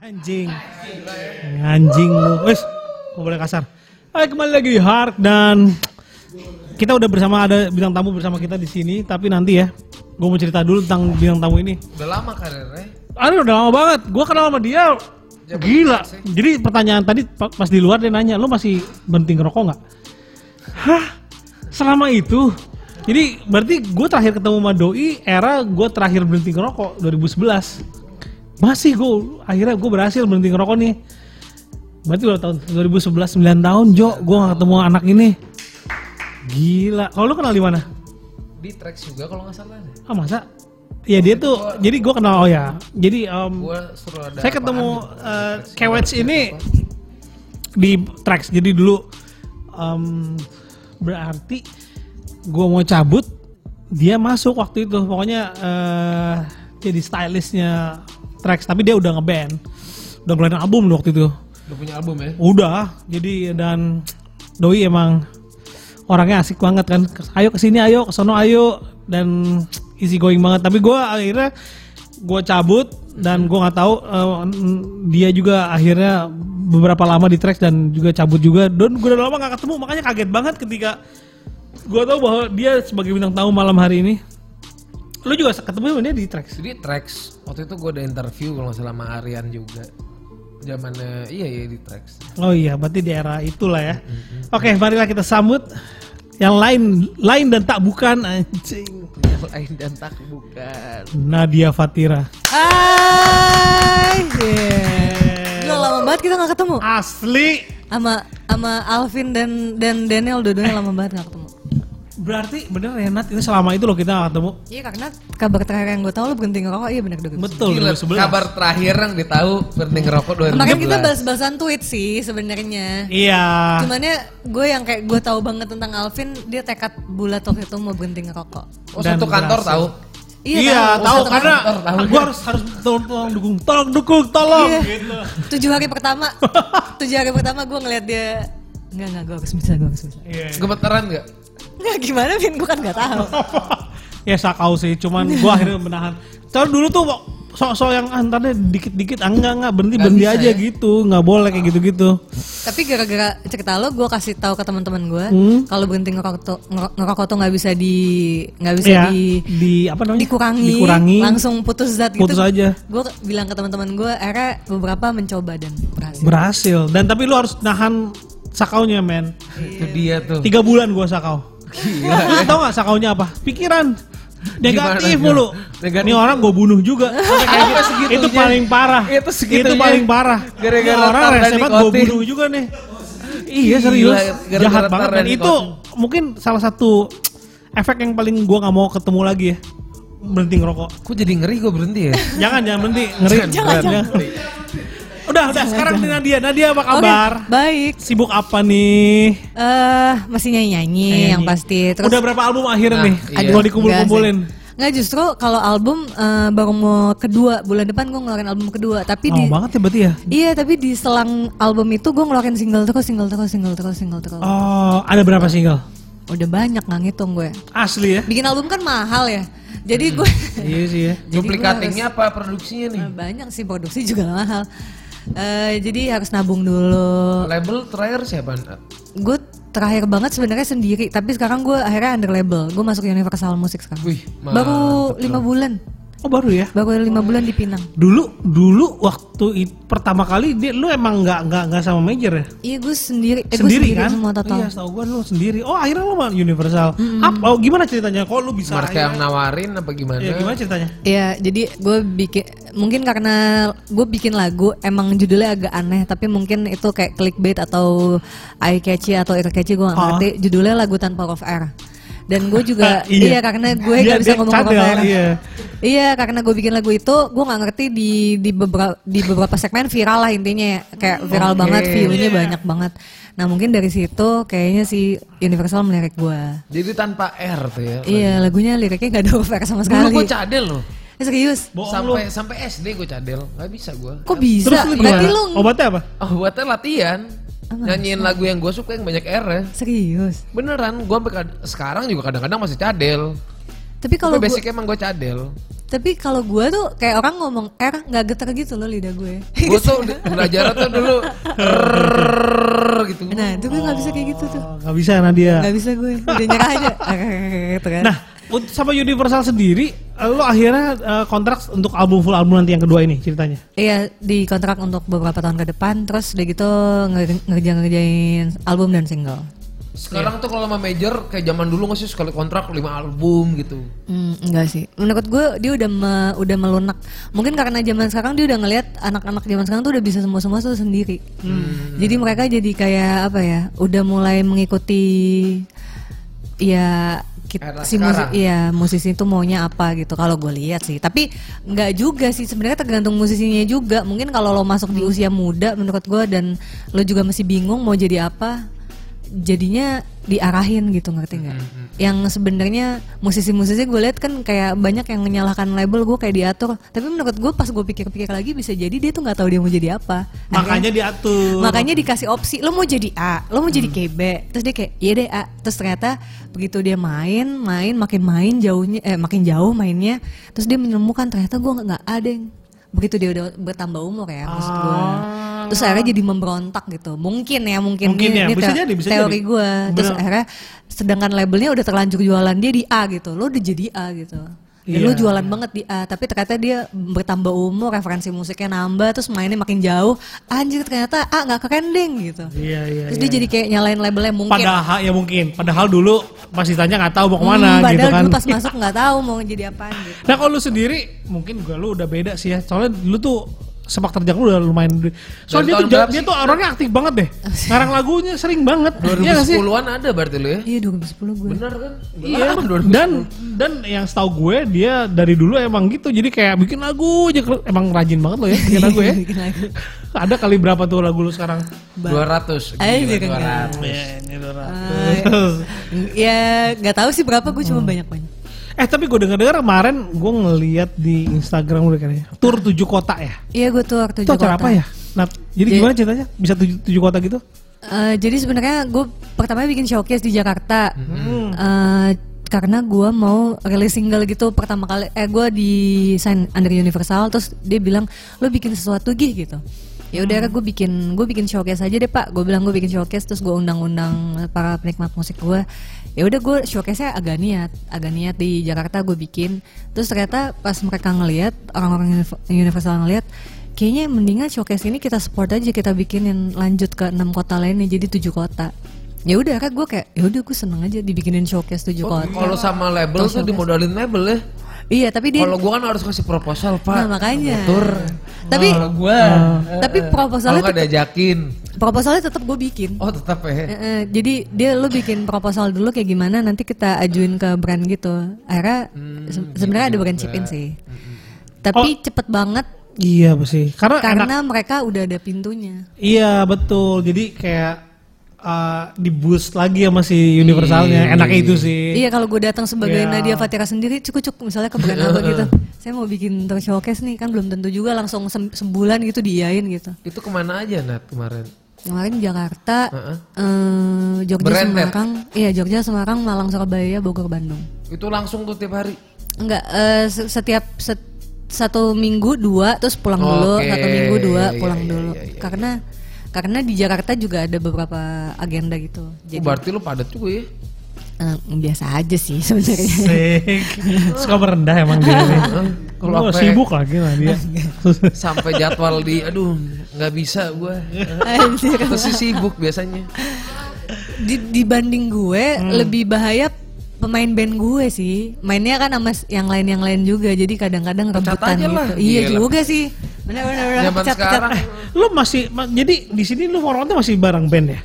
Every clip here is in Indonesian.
Anjing. Anjing lu. Wes, boleh kasar. Hai kembali lagi di Hark dan kita udah bersama ada bintang tamu bersama kita di sini, tapi nanti ya gue mau cerita dulu tentang bintang tamu ini. Udah lama karirnya. Aduh udah lama banget, gue kenal sama dia gila. Jadi pertanyaan tadi pa- pas di luar dia nanya, lu masih berhenti ngerokok nggak? Hah? Selama itu? Jadi berarti gue terakhir ketemu sama Doi era gue terakhir berhenti ngerokok 2011. Masih gue akhirnya gue berhasil berhenti ngerokok nih. Berarti udah tahun 2011 9 tahun Jo, gue gak ketemu anak ini. Gila. Kalau lu kenal di mana? Di tracks juga kalau nggak salah. deh. Ah masa? Ya dia tuh, jadi gue kenal oh ya. Jadi um, Gua suruh ada saya ketemu uh, Kewets ini apa. di tracks. Jadi dulu um, berarti gue mau cabut, dia masuk waktu itu. Pokoknya uh, jadi stylistnya tracks. Tapi dia udah ngeband, udah ngeluarin album loh waktu itu. Udah punya album ya? Udah, jadi dan Doi emang orangnya asik banget kan. Ayo ke sini, ayo kesono, ayo dan easy going banget. Tapi gue akhirnya gue cabut dan gue nggak tahu eh, dia juga akhirnya beberapa lama di tracks dan juga cabut juga. Dan gue udah lama nggak ketemu, makanya kaget banget ketika gue tahu bahwa dia sebagai bintang tamu malam hari ini. Lu juga ketemu sama dia di tracks. Jadi tracks waktu itu gue ada interview kalau nggak salah sama Aryan juga. Zamannya iya iya di tracks. Oh iya, berarti di era itulah ya. Oke, marilah kita sambut yang lain, lain dan tak bukan anjing. Yang lain dan tak bukan. Nadia Fatira. Hai. Gila lama banget kita nggak ketemu. Asli. Sama sama Alvin dan dan Daniel dua-duanya lama banget nggak ketemu. Berarti bener ya Nat, ini selama itu loh kita gak ketemu. Iya karena kabar terakhir yang gue tahu lu berhenti ngerokok iya benar dong. Betul, Gila, 2011. kabar terakhir yang ditahu berhenti ngerokok 2011. Makanya kita balas-balasan tweet sih sebenarnya. Iya. Cumannya gue yang kayak gue tahu banget tentang Alvin dia tekad bulat waktu itu mau berhenti ngerokok. Oh, Dan satu kantor berhasil. tahu. Iya, tahu. tahu Satu karena tahu. gua harus harus tolong, tolong dukung, tolong dukung, tolong Iya. gitu. Tujuh hari pertama, tujuh hari pertama gue ngeliat dia Enggak, enggak, gue harus bisa, gue harus bisa Iya. Gemeteran nggak? Enggak, gimana Vin, gue kan gak tahu ya sakau sih, cuman gua akhirnya menahan. Kalau dulu tuh sok-sok yang antarnya dikit-dikit, ah, enggak enggak berhenti Nggak berhenti bisa aja ya? gitu, nggak boleh kayak gitu-gitu. Tapi gara-gara cerita lo, gue kasih tahu ke teman-teman gue, Hmm. kalau berhenti ngerokok tuh ngero- ngerokok tuh nggak bisa di nggak bisa Iya, di di apa namanya? dikurangi, Dikurangi. langsung putus zat gitu. Putus aja. Gue bilang ke teman-teman gue, akhirnya beberapa mencoba dan berhasil. Berhasil. Dan tapi lu harus nahan sakaunya, men. Itu dia tuh. Tiga bulan gua sakau. Lu tau gak sakaunya apa? Pikiran. Negatif mulu. Negatif. Ini orang gue bunuh juga. Kayak gitu. Itu paling parah. Itu segitunya. Itu paling parah. Gara-gara orang tar dan rese banget gue bunuh juga nih. Iya serius. gara-gara Jahat tar banget. dan itu mungkin salah satu efek yang paling gua nggak mau ketemu lagi ya. Berhenti ngerokok. Kok jadi ngeri gue berhenti ya? Jangan jangan berhenti. Ngeri. Jangan, Jangan. Udah udah sekarang nih Nadia. Nadia apa kabar? baik. Sibuk apa nih? Eh masih nyanyi-nyanyi Nyanyi. yang pasti. Terus Udah berapa album akhirnya Nah, nih? iya. Mau dikumpul-kumpulin. Nggak justru kalau album eh, baru mau kedua bulan depan gue ngeluarin album kedua tapi di Oh banget ya berarti ya? iya tapi di selang album itu gue ngeluarin single terus single terus single terus single terus Oh, ada berapa single? udah banyak nggak ngitung gue Asli ya? bikin album kan mahal ya jadi gue iya sih ya. Jadi Duplik gua cuttingnya apa produksinya nih? Banyak sih produksi juga mahal Eh, jadi harus nabung dulu. Label terakhir siapa? gue terakhir banget sebenarnya sendiri tapi sekarang gue akhirnya under label. Gue masuk Universal Music sekarang. Wih, baru lima bulan Oh baru ya? baru lima bulan di Pinang Dulu dulu waktu it- pertama kali dia lu emang nggak nggak nggak sama major ya? iya gue sendiri eh, gue sendiri, kan? semua total Iya, setahu gua lu sendiri. Oh, akhirnya lu mah Universal. Apa oh, gimana ceritanya? Kok lu bisa Marka yang nawarin apa gimana? Iya, gimana ceritanya? Iya, jadi gue bikin mungkin karena gue bikin lagu emang judulnya agak aneh, tapi mungkin itu kayak clickbait atau eye catchy atau ear catchy gue gak Ah. ngerti. Judulnya lagu tanpa huruf R. Dan gue juga Iya. iya. karena gue gak bisa dia ngomong cadel, R. iya. Iya, karena gue bikin lagu itu gue nggak ngerti di di beberapa di beberapa segmen viral lah intinya ya. kayak viral Oke. banget, view-nya banyak banget. Nah mungkin dari situ kayaknya si Universal melirik gue. Jadi tanpa R tuh ya. Iya, lagunya liriknya gak ada huruf R sama sekali. gue cadel loh. Eh, serius? Bohong sampai sampai SD gue cadel, nggak bisa gue. Kok bisa? Terus lu Berarti gimana? lu Obatnya apa? Oh buatnya latihan. Nyanyiin lagu yang gue suka yang banyak R ya. serius. Beneran, gue sampai sekarang juga kadang-kadang masih cadel. Tapi kalau basic emang gue cadel. Tapi kalau gue tuh kayak orang ngomong R nggak geter gitu loh lidah gue. Gue tuh belajar tuh dulu gitu. Nah itu gue nggak bisa kayak gitu tuh. Nggak bisa Nadia. Nggak bisa gue. Udah nyerah aja. gitu kan. Nah, untuk sama Universal sendiri, lo akhirnya eh, kontrak untuk album full album nanti yang kedua ini ceritanya. Iya di kontrak untuk beberapa tahun ke depan. Terus udah gitu nge- ngerjain album dan single. Sekarang tuh kalau sama major kayak zaman dulu nggak sih sekali kontrak 5 album gitu. Hmm, enggak sih. Menurut gue dia udah me- udah melunak. Mungkin karena zaman sekarang dia udah ngelihat anak-anak zaman sekarang tuh udah bisa semua semua tuh sendiri. Jadi mereka jadi kayak apa ya? Udah mulai mengikuti ya kita, si musik, sekarang. iya musisi itu maunya apa gitu kalau gue lihat sih. Tapi nggak juga sih sebenarnya tergantung musisinya juga. Mungkin kalau lo masuk di usia muda menurut gue dan lo juga masih bingung mau jadi apa, jadinya diarahin gitu ngerti nggak? Yang sebenarnya musisi-musisi gue lihat kan kayak banyak yang menyalahkan label gue kayak diatur. Tapi menurut gue pas gue pikir-pikir lagi bisa jadi dia tuh nggak tahu dia mau jadi apa. Makanya diatur. Makanya dikasih opsi, lo mau jadi A, lo mau jadi KB, terus dia kayak iya deh A, terus ternyata begitu dia main, main, makin main jauhnya, eh makin jauh mainnya, terus dia menemukan ternyata gue nggak nggak ada yang begitu dia udah bertambah umur ya maksud gue. Ah. Terus akhirnya jadi memberontak gitu, mungkin ya mungkin, Mungkin ini, ya, ini bisa teo- jadi, bisa teori jadi. gue. Terus akhirnya sedangkan labelnya udah terlanjur jualan dia di A gitu, lo udah jadi A gitu. Dan Iya. lo jualan banget di A, tapi ternyata dia bertambah umur, referensi musiknya nambah, terus mainnya makin jauh. Anjir ternyata A nggak keren deng gitu. Iya, iya. Terus iya. dia jadi kayak nyalain labelnya mungkin. Padahal ya mungkin, padahal dulu pas ditanya nggak tahu mau ke mana Hmm, gitu padahal kan. dulu pas masuk nggak tahu mau jadi apaan gitu. Nah kalau lu sendiri mungkin gue lu udah beda sih ya. Soalnya lu tuh sepak terjang lu udah lumayan. Soalnya dia tuh, dia sih? tuh orangnya aktif banget deh. Ngarang lagunya sering banget. Iya nggak sih? 2010-an ada berarti lu ya? Iya 2010 gue. Bener kan? Iya. Lama, 2010. Dan dan yang setahu gue dia dari dulu emang gitu. Jadi kayak bikin lagu aja emang rajin banget lo ya bikin lagu ya. Bikin lagu. Ada kali berapa tuh lagu lu sekarang? 200. Ayo, Gila, jangan. 200. Ya, ini udah Ah, ratus. ya nggak tahu sih berapa gue Hmm. cuma banyak banyak. Eh tapi gue denger-denger kemarin gue ngeliat di Instagram lu kayaknya tur tujuh kota ya. Iya gue tuh waktu Itu acara apa ya? Nah, jadi Jadi- gimana ceritanya? Bisa tujuh, tujuh kota gitu? Eh, jadi sebenarnya gue pertama bikin showcase di Jakarta Hmm. Eh, karena gue mau rilis single gitu pertama kali eh gue di sign under Universal terus dia bilang lo bikin sesuatu gih gitu ya udah gue bikin gue bikin showcase aja deh pak gue bilang gue bikin showcase terus gue undang-undang para penikmat musik gue ya udah gue showcase nya agak niat agak niat di Jakarta gue bikin. Terus ternyata pas mereka ngelihat orang-orang Univ- Universal ngelihat kayaknya mendingan showcase ini kita support aja kita bikinin lanjut ke enam kota lainnya jadi tujuh kota. Ya udah kan gue kayak ya udah gue seneng aja dibikinin showcase tujuh Oh, kota. kalau sama label tuh dimodalin label ya. Iya tapi dia Kalau gua kan harus kasih proposal, Pak. nah makanya Tur. tapi Kalau gua tapi kalau proposalnya tetep, diajakin. proposalnya tetap gue bikin Oh, tetap ya. Eh, eh, jadi dia lu bikin proposal dulu kayak gimana nanti kita ajuin ke brand gitu akhirnya Hmm, se- sebenarnya ada brand chip in sih tapi cepet banget Iya sih. Karena, enak. karena mereka udah ada pintunya Iya betul. Jadi kayak uh, di boost lagi sama si universalnya. Enaknya itu sih. Iya kalau gue datang sebagai Iya. Nadia Fatira sendiri cukup cukup misalnya ke brand apa gitu. Saya mau bikin tour showcase nih kan belum tentu juga langsung sem- sebulan gitu diain gitu. Itu ke mana aja Nat kemarin? Kemarin Jakarta, Heeh. eh, Jogja Branded. Semarang, iya Jogja Semarang, Malang Surabaya, Bogor Bandung. Itu langsung tuh tiap hari. Enggak eh, se- setiap set- satu minggu dua terus pulang dulu, Oke, satu minggu dua iya, pulang iya, dulu. iya, iya. Karena karena di Jakarta juga ada beberapa agenda gitu. Oh, Jadi berarti lu padat juga ya. eh, biasa aja sih sebenarnya. Sik. Suka merendah emang dia nih. Kalau apa- sibuk lagi lah dia. Sampai jadwal di aduh nggak bisa gua. Anjir. Terus sih sibuk biasanya. di, dibanding gue Hmm. lebih bahaya pemain band gue sih mainnya kan sama yang lain yang lain juga jadi kadang-kadang rebutan gitu lah, iya gila. juga sih benar benar benar Zaman pecat pecat sekarang lu masih ma- jadi di sini lu formatnya masih bareng band ya?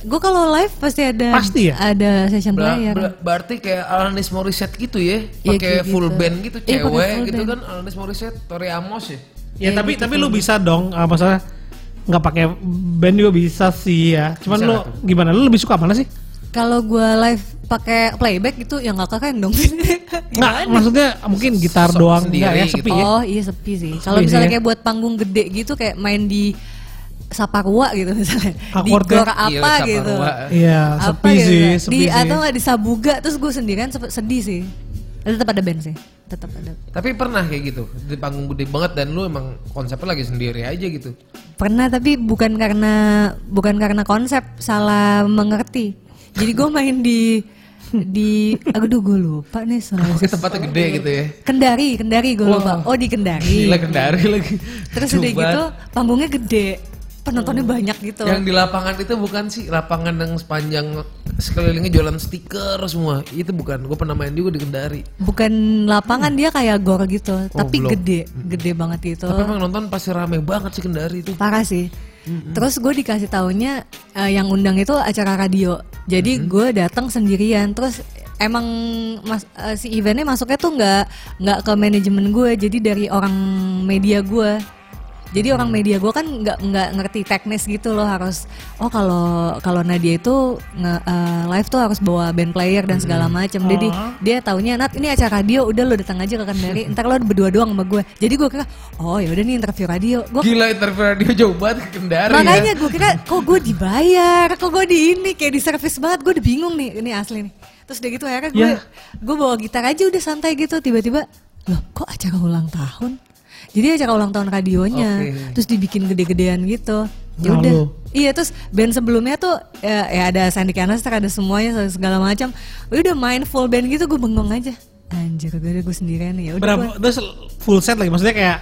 gue kalau live pasti ada Pasti ya? ada session Ber- player ber- berarti kayak Alanis Morissette gitu ya, Iya, pakai kayak full gitu. band gitu, Iya, cewek full gitu band. kan Alanis Morissette, Tori Amos ya. Ya tapi tapi lu bisa dong uh, masalah nggak pakai band juga bisa sih ya. Cuman Bisa lu gimana? Lu lebih suka mana sih? Kalau gue live pakai playback gitu ya nggak keren dong Nggak, maksudnya mungkin gitar doang sendiri enggak ya gitu. sepi ya. oh iya sepi sih kalau misalnya ya. kayak buat panggung gede gitu kayak main di Saparua gitu misalnya di Akordnya. gor apa Gila, gitu. Iya, apa sepi gitu sih, di sepi sih. atau nggak di Sabuga terus gue sendirian sedih sih tetap ada band sih tetap ada. Tapi pernah kayak gitu di panggung gede banget dan lu emang konsepnya lagi sendiri aja gitu. Pernah tapi bukan karena bukan karena konsep salah mengerti. Jadi gue main di di aduh gue lupa nih soalnya. Oke tempatnya gede gitu ya. Kendari, Kendari gue lupa. Oh di Kendari. Gila kendari lagi. Terus udah Coba. gitu panggungnya gede, penontonnya banyak gitu. Yang di lapangan itu bukan sih lapangan yang sepanjang sekelilingnya jualan stiker semua. Itu bukan. Gue pernah main juga di Kendari. Bukan lapangan dia kayak gor gitu, tapi belum. gede, gede banget gitu. Tapi emang nonton pasti rame banget sih Kendari itu. Parah sih. Terus gue dikasih taunya eh, yang undang itu acara radio. Jadi gue datang sendirian. Terus emang mas, eh, si eventnya masuknya tuh nggak nggak ke manajemen gue. Jadi dari orang media gue. Jadi orang media gue kan nggak nggak ngerti teknis gitu loh harus oh kalau kalau Nadia itu nge, eh, live tuh harus bawa band player dan segala macam. Jadi dia taunya Nat ini acara radio udah lo datang aja ke Kendari. Ntar lo berdua doang sama gue. Jadi gue kira oh ya udah nih interview radio. Gue Gila interview radio jauh banget ke Kendari Makanya ya. gue kira kok gue dibayar, kok gue di ini kayak di servis banget, gue udah bingung nih, ini asli nih. Terus udah gitu akhirnya gue Ya. gue bawa gitar aja udah santai gitu, tiba-tiba loh kok acara ulang tahun? Jadi acara ulang tahun radionya, Oke. terus dibikin gede-gedean gitu. Ya udah. Iya terus band sebelumnya tuh ya, ya ada Sandy Canister, ada semuanya segala macam. Udah main full band gitu gue bengong aja. Anjir gue gue sendirian nih. Ya udah Berapa? gua- Terus full set lagi, maksudnya kayak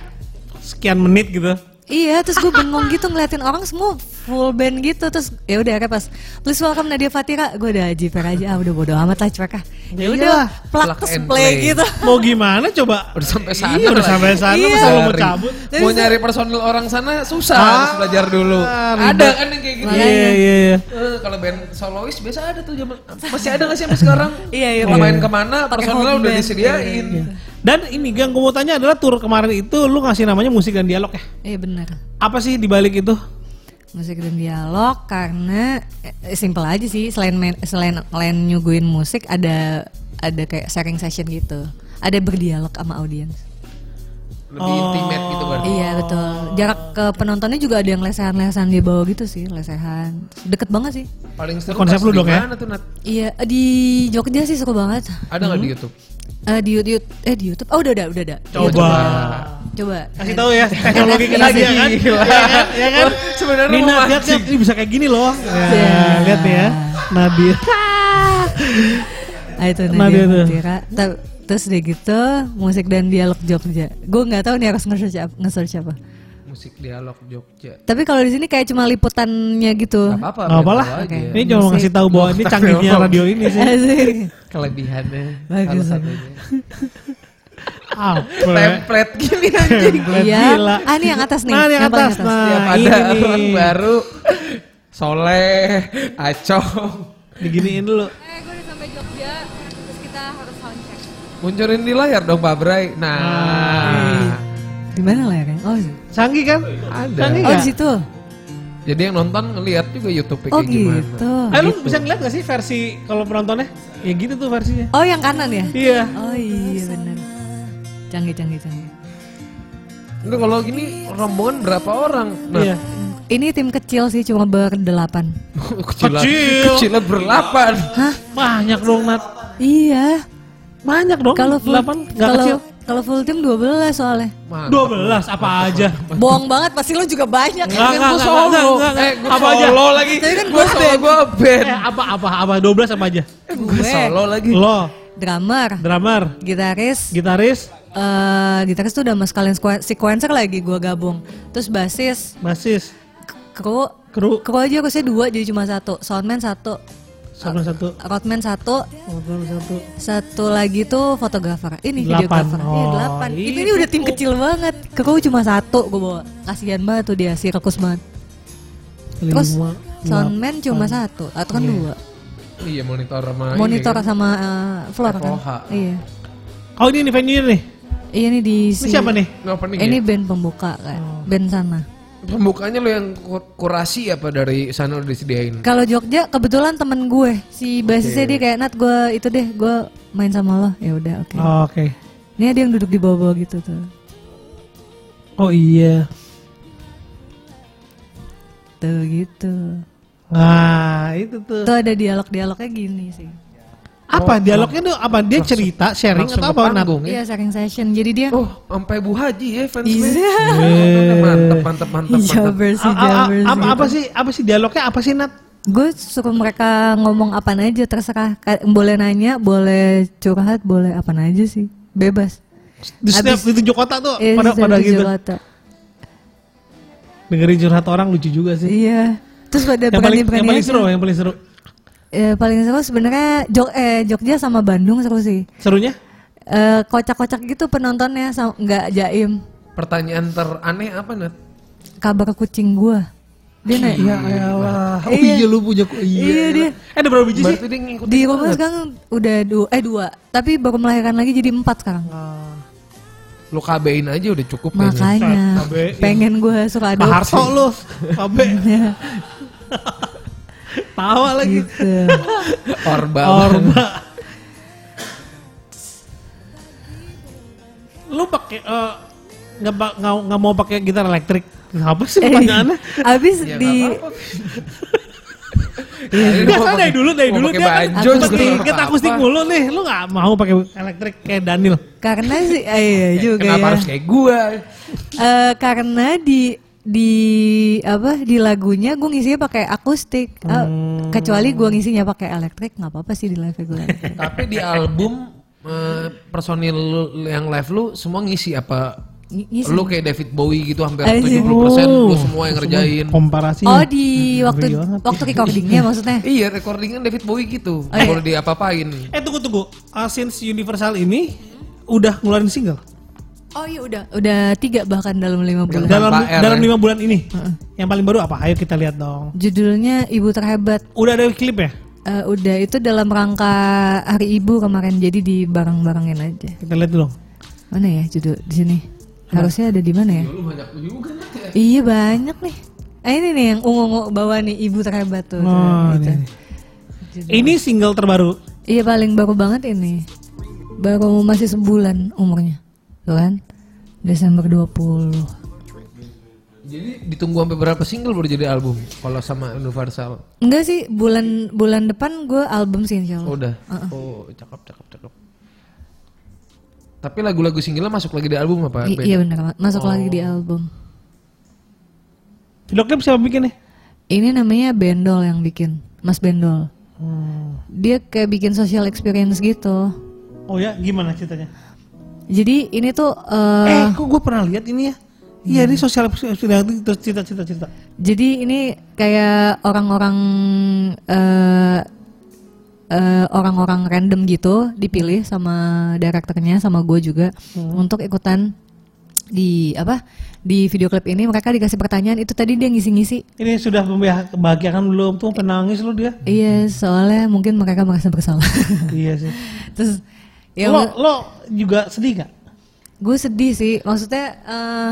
sekian menit gitu. Iya, terus gue bengong gitu ngeliatin orang semua full band gitu terus ya udah akhirnya pas please welcome Nadia Fatira gue udah jiper aja ah udah bodo amat lah cuek ah ya Iya. udah plak Plug terus play play. gitu Mau gimana coba? Udah sampai sana Iya, udah sampai sana, Iya. masa mau cabut? Mau nyari personil orang sana susah Ah, harus belajar dulu. ribet. Ada kan yang kayak gitu. Iya, iya, iya. Eh, kalau band solois biasa ada tuh zaman masih ada nggak sih sampai sekarang? Iya, iya. Iya. main ke mana Pakai personilnya udah disediain. Dan ini yang gue mau tanya adalah tour kemarin itu lu ngasih namanya musik dan dialog ya? iya benar Apa sih dibalik itu? musik dan dialog karena eh, simple aja sih selain main, selain selain nyuguhin musik ada ada kayak sharing session gitu ada berdialog sama audiens Lebih Oh. intimate gitu kan. Iya betul. Jarak ke penontonnya juga ada yang lesehan-lesehan di bawah gitu sih, lesehan. Deket banget sih. Paling seru Konsep lu dong ya? mana tuh Nat? Iya di Jogja sih seru banget. Ada nggak di YouTube? Eh, di YouTube, eh di YouTube. Oh udah ada, udah ada. Coba. Coba. Kasih tahu ya teknologi kita Lagi, dia kan? gila. Ya kan? Ya kan? Sebenarnya mau lihat. Nat, ini bisa kayak gini loh. Ya, Ya. lihat nih ya. Nadia. Ah itu Nadia tuh. Fatira. Ta- Terus udah gitu musik dan dialog Jogja. Gue nggak tahu nih harus nge-search apa. Nge-search apa. Musik dialog Jogja. Tapi kalau di sini kayak cuma liputannya gitu. Gak apa-apa. Nggak apa lah. aja. Oke. Ini cuma ngasih tahu bahwa ini canggihnya radio ini sih. Kelebihannya. Bagus. Apa? Template gini anjing. Template Iya. gila. Ah ini yang atas nih. Nah, yang paling atas. Nah, Tiap ini ada orang baru. Soleh, Acong. Diginiin dulu. Eh gue udah sampai Jogja. Terus kita harus sound check. Munculin di layar dong Pak Bray. Nah, Di mana layarnya? Oh, Canggih kan? ada. Canggih oh di situ. Jadi yang nonton ngeliat juga YouTube Oh kayak gimana. gitu. Eh lu bisa ngeliat gak sih versi kalau penontonnya? Ya gitu tuh versinya. Oh yang kanan ya? Iya. Oh iya benar. Canggih canggih canggih. Itu kalau gini rombongan berapa orang? Nah, Iya. Ini tim kecil sih cuma berdelapan. kecil, Kecil. kecilnya berlapan. Hah? Banyak dong Nat. Iya. Banyak dong. Kalau delapan nggak kecil. Kalau full tim 12 soalnya. Mantap. 12 apa aja? Bohong banget pasti lo juga banyak. Enggak, Kan enggak, gua enggak, solo. enggak, enggak, enggak. Eh, gue Apa aja? solo lagi. Tapi kan gue gua solo, band. gue band. Eh apa apa apa 12 apa aja? Gue Gue. solo lagi. Lo, Drummer, drummer, gitaris, gitaris, eh gitaris tuh udah mas kalian sequencer lagi gua gabung. Terus basis, basis, kru, kru, kru aja harusnya dua jadi cuma satu. Soundman satu, sama satu, roadman satu, satu. Satu lagi tuh fotografer. Ini Delapan. videografer. Iya, Oh, delapan. iya, Itu ini udah tim kecil banget. Kau cuma satu gue bawa. Kasihan banget tuh dia, si rakus banget. Terus Lima, soundman cuma satu, atau kan dua. Iya monitor sama Monitor ini kan. sama eh, floor kan. FOH. Iya. Oh ini nih venue nih. Iya nih di Ini si- siapa nih? Ini opening Ini ya? band pembuka kan. Band sana. Pembukanya lo yang ku- kurasi apa dari sana udah disediain? Kalau Jogja kebetulan temen gue si basisnya dia kayak Nat gue itu deh gue main sama lo ya udah oke. Oh, Oke. Ini ada yang duduk di bawah-bawah gitu tuh. Oh iya. Tuh gitu. Nah itu tuh. Tuh ada dialog-dialognya gini sih. Apa dialognya tuh apa? Dia cerita, sharing atau apa? Panggung ya. Iya sharing session. Jadi dia Oh, sampai Bu Haji ya fans Iya. Mantap, mantap, mantap, mantap. Jabar sih, apa, sih. apa sih? Apa sih dialognya? Apa sih Nat? Gue suruh mereka ngomong apa aja terserah. Boleh nanya, boleh curhat, boleh apa aja sih. Bebas. Di setiap Abis- di tujuh kota tuh Iya, pada pada gitu. kota. Dengerin curhat orang lucu juga sih. Iya. Terus pada Yang paling, berani-berani yang paling seru, yang paling seru. Ya, paling seru sebenarnya Jog eh Jogja sama Bandung seru sih. Serunya? Eh, kocak-kocak gitu penontonnya nggak jaim. Pertanyaan teraneh apa Nat? Kabar kucing gua. Dia naik. Ya elah. Oh Iya. iya lu punya ku- iya. Iya, dia. Eh ada berapa biji sih? Di rumah banget. sekarang udah dua, eh dua, tapi baru melahirkan lagi jadi empat sekarang. Lu KB-in aja udah cukup kayaknya. Makanya pengen gue suka Pak adopsi. Harto lu. Kabe. Tawa lagi. Gitu. Orba. Orba. Lu pakai eh, nggak nggak nggak mau pakai gitar elektrik? Apa sih pertanyaannya? Eh, Abis Ya, di. Iya, Biasa dari dulu dari dulu dia kan mesti nggak kita akustik mulu nih. Lu nggak mau pakai elektrik kayak Daniel? karena sih, eh, iya juga Kenapa ya. harus kayak gua? Eh, karena di di apa di lagunya gue ngisinya pakai akustik. Eh, Hmm. kecuali gue ngisinya pakai elektrik nggak apa-apa sih di live gue. Tapi di album eh, personil lu- yang live lu semua ngisi apa? Ng- ngisi. Lu kayak David Bowie gitu hampir Anjir. 70% lu Oh, semua yang ngerjain. Komparasi. Oh di waktu waktu recordingnya maksudnya? Iya, recordingan David Bowie gitu. Oh, iya. Boleh diapa-apain. Eh tunggu tunggu. Uh, since Universal ini udah ngeluarin single Oh iya udah udah tiga bahkan dalam lima bulan. dalam dalam ya? lima bulan ini. Yang paling baru apa? Ayo kita lihat dong. Judulnya Ibu Terhebat. Udah ada klip ya? Eh, udah itu dalam rangka Hari Ibu kemarin jadi di barang-barangin aja. Kita lihat dulu. Mana ya judul di sini? Harusnya ada di mana ya? Lu banyak juga ya. Iya banyak nih. Ah ini nih yang ungu-ungu bawa nih Ibu Terhebat tuh. Oh, Gitu. ini. Ini single terbaru. Iya paling baru banget ini. Baru masih sebulan umurnya. Tuh kan? Desember 20. Jadi ditunggu sampai berapa single baru jadi album? Kalau sama Universal. Enggak sih, bulan bulan depan gue album sih insya Oh, Allah. udah. Oh, cakep cakep cakep. Tapi lagu-lagu single masuk lagi di album apa? I- iya benar, Ma- masuk lagi di album. Video klip siapa bikin nih? Ini namanya Bendol yang bikin, Mas Bendol. Dia kayak bikin social experience gitu. Oh ya, gimana ceritanya? Jadi ini tuh eh, eh, kok gue pernah lihat ini ya? Iya, ini sosial terus cerita-cerita cerita. Jadi ini kayak orang-orang eh eh, orang-orang random gitu dipilih sama direkturnya sama gue juga untuk ikutan di apa di video klip ini mereka dikasih pertanyaan itu tadi dia ngisi-ngisi Ini sudah membahagiakan belum tuh penangis lu dia? iya soalnya mungkin mereka merasa bersalah iya sih. terus ya lo lo juga sedih gak? gue sedih sih. Maksudnya eh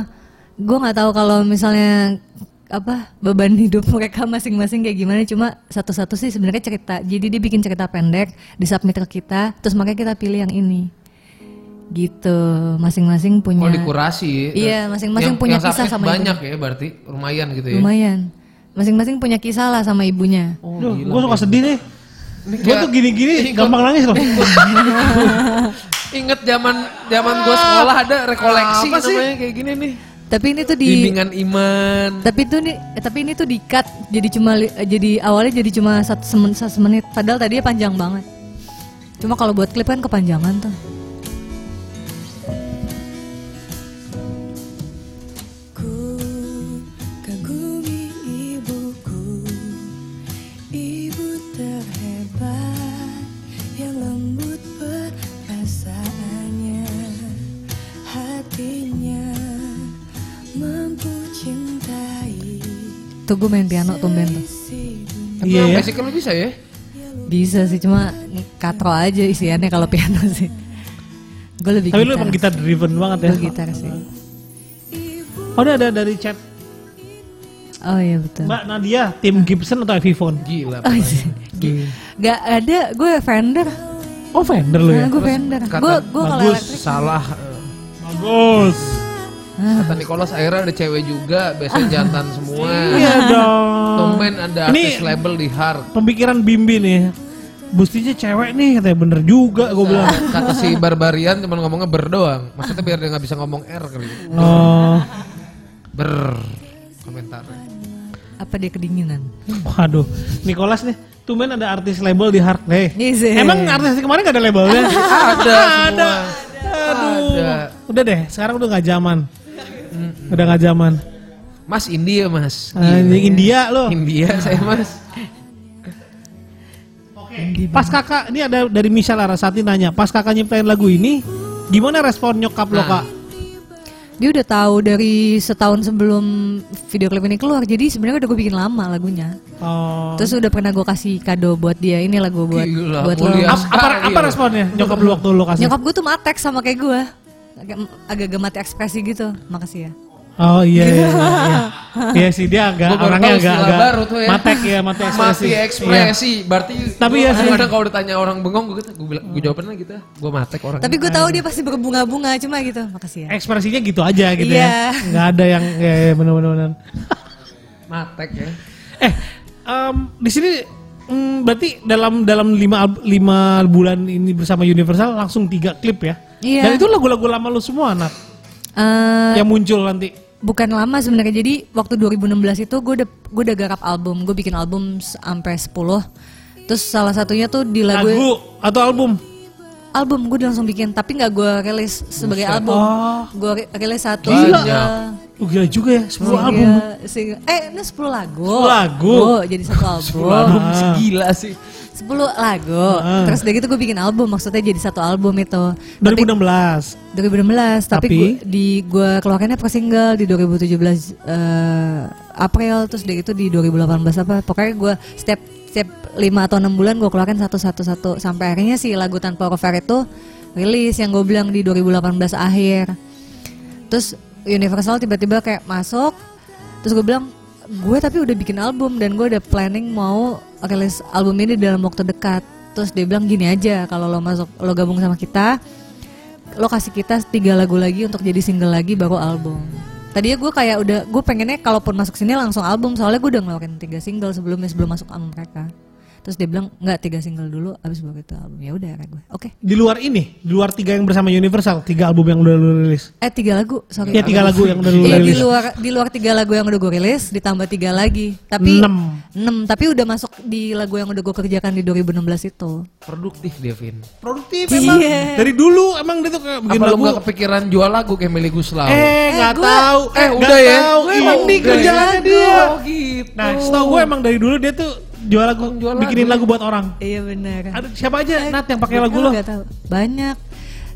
gue nggak tahu kalau misalnya apa beban hidup mereka masing-masing kayak gimana. Cuma satu-satu sih sebenarnya cerita. Jadi dia bikin cerita pendek disubmit ke kita terus makanya kita pilih yang ini. Gitu. Masing-masing Oh, punya dikurasi. Iya, masing-masing Yang- punya yang kisah sama banyak ya berarti. Lumayan gitu ya. lumayan. Masing-masing punya kisah lah sama ibunya. Oh, gue suka sedih nih. Gue tuh gini-gini gampang nangis loh. Ingat zaman zaman gua sekolah ada rekoleksi Apa sih? namanya kayak gini nih. tapi ini tuh di Bimbingan iman. tapi itu nih eh, tapi ini tuh di cut jadi cuma li- eh, jadi awalnya jadi cuma satu semen, satu menit padahal tadinya panjang banget cuma kalau buat klip kan kepanjangan tuh tuh gue main piano tumben tuh Iya ya. basic lu bisa ya? bisa sih cuma katro aja isiannya kalau piano sih gue lebih Tapi lu gitar emang gitar driven banget ya. Gue gitar sih Oh, ada ada dari chat oh iya betul Mbak Nadia, tim Gibson atau Epiphone? Gila. oh, iya. Gak ada gue Fender Oh, Fender lu ya. nah, gue Fender gue gue kalau bagus. elektrik Salah. eh, Bagus. Ah, Kata Nicholas akhirnya ada cewek juga, biasanya jantan semua. Iya dong. Tumben ada Ini artis label di hard. pemikiran Bimbi nih. Bustinya cewek nih katanya bener juga gue bilang. Kata si Barbarian cuma ngomongnya ber doang. Maksudnya biar dia nggak bisa ngomong R kali. Oh, Ber komentar. Apa dia kedinginan? waduh. Nicholas nih, tumben ada artis label di. Iya sih. Emang artis kemarin gak ada labelnya? Ada ada. Aduh. Ada. Udah deh, sekarang udah gak zaman. Udah gak zaman. Mas India mas. Anjing India loh. India saya mas. Pas kakak, ini ada dari Michelle Arasati nanya, pas kakak nyiptain lagu ini, gimana respon nyokap lo Nah. kak? Dia udah tahu dari setahun sebelum video klip ini keluar. Jadi sebenarnya udah gue bikin lama lagunya. Oh. Terus udah pernah gue kasih kado buat dia. Ini lagu buat Gila, buat lo. mulia. Ap- apa, apa responnya nyokap lu waktu lu kasih? Nyokap gue tuh matek sama kayak gue. Agak agak mati ekspresi gitu. Makasih ya. Oh iya iya iya. Iya, Iya sih dia agak Gua orangnya agak agak baru tuh ya. matek ya, mati ekspresi. Mati ekspresi. Berarti Tapi ya sih. kadang-kadang kalau ditanya orang bengong gue gitu, gue bilang gue jawabnya gitu. Gue matek orang. Tapi gue tahu dia pasti berbunga-bunga cuma gitu. Makasih ya. Iya. Ekspresinya gitu aja gitu Iya. ya. Nggak ada yang ya, ya benar-benar. benar. matek ya. Eh, em, di sini mm, berarti dalam dalam lima lima bulan ini bersama Universal langsung tiga klip ya? Iya. Dan itu lagu-lagu lama lu semua anak Eh, yang muncul nanti. bukan lama sebenarnya. Jadi waktu 2016 itu gue udah gue udah garap album. Gue bikin album sampai 10. Terus salah satunya tuh di lagu, Lagu atau album? album gue langsung bikin tapi nggak gue rilis sebagai album. Oh. Gue ri- rilis satu Gila. Oh, gila juga ya, 10 Single- album. single- eh ini 10 lagu. 10 lagu. Oh, jadi satu album. album. Gila sih. 10 lagu. Ah. Terus dari gitu gue bikin album maksudnya jadi satu album itu. 2016. 2016 tapi, Tapi? gua- di gue keluarkannya per single di 2017 eh, April terus dari itu di 2018 apa pokoknya gue setiap setiap 5 atau 6 bulan gue keluarkan satu satu satu sampai akhirnya si lagu tanpa cover itu rilis yang gue bilang di 2018 akhir terus Universal tiba-tiba kayak masuk terus gue bilang gue tapi udah bikin album dan gue udah planning mau rilis album ini dalam waktu dekat. Terus dia bilang gini aja kalau lo masuk lo gabung sama kita lo kasih kita tiga lagu lagi untuk jadi single lagi baru album. Tadinya gue kayak udah gue pengennya kalaupun masuk sini langsung album soalnya gue udah ngeluarin tiga single sebelumnya sebelum masuk album mereka terus dia bilang nggak tiga single dulu abis baru itu album ya udah kata gue oke Di luar ini, di luar tiga yang bersama Universal, tiga album yang udah lu rilis. eh tiga lagu sorry Iya, tiga lagu yang udah lu Iya di rilis. luar di luar tiga lagu yang udah gue rilis ditambah tiga lagi tapi Enam. enam tapi udah masuk di lagu yang udah gue kerjakan di 2016 itu Produktif Devin. Produktif emang. Iya. Dari dulu emang dia tuh kayak bikin Apa lu lagu. gak kepikiran jual lagu kayak Meli Guslau? Eh, nggak gua- tahu. eh, nggak udah ya? tahu. Emang udah kerjaannya ya? dia. Oh gitu. Nah, setahu gue emang dari dulu dia tuh jual lagu, Jual bikinin lagu buat orang. iya benar Ada siapa aja Nat yang pakai lagu lo? Gak tahu. Banyak.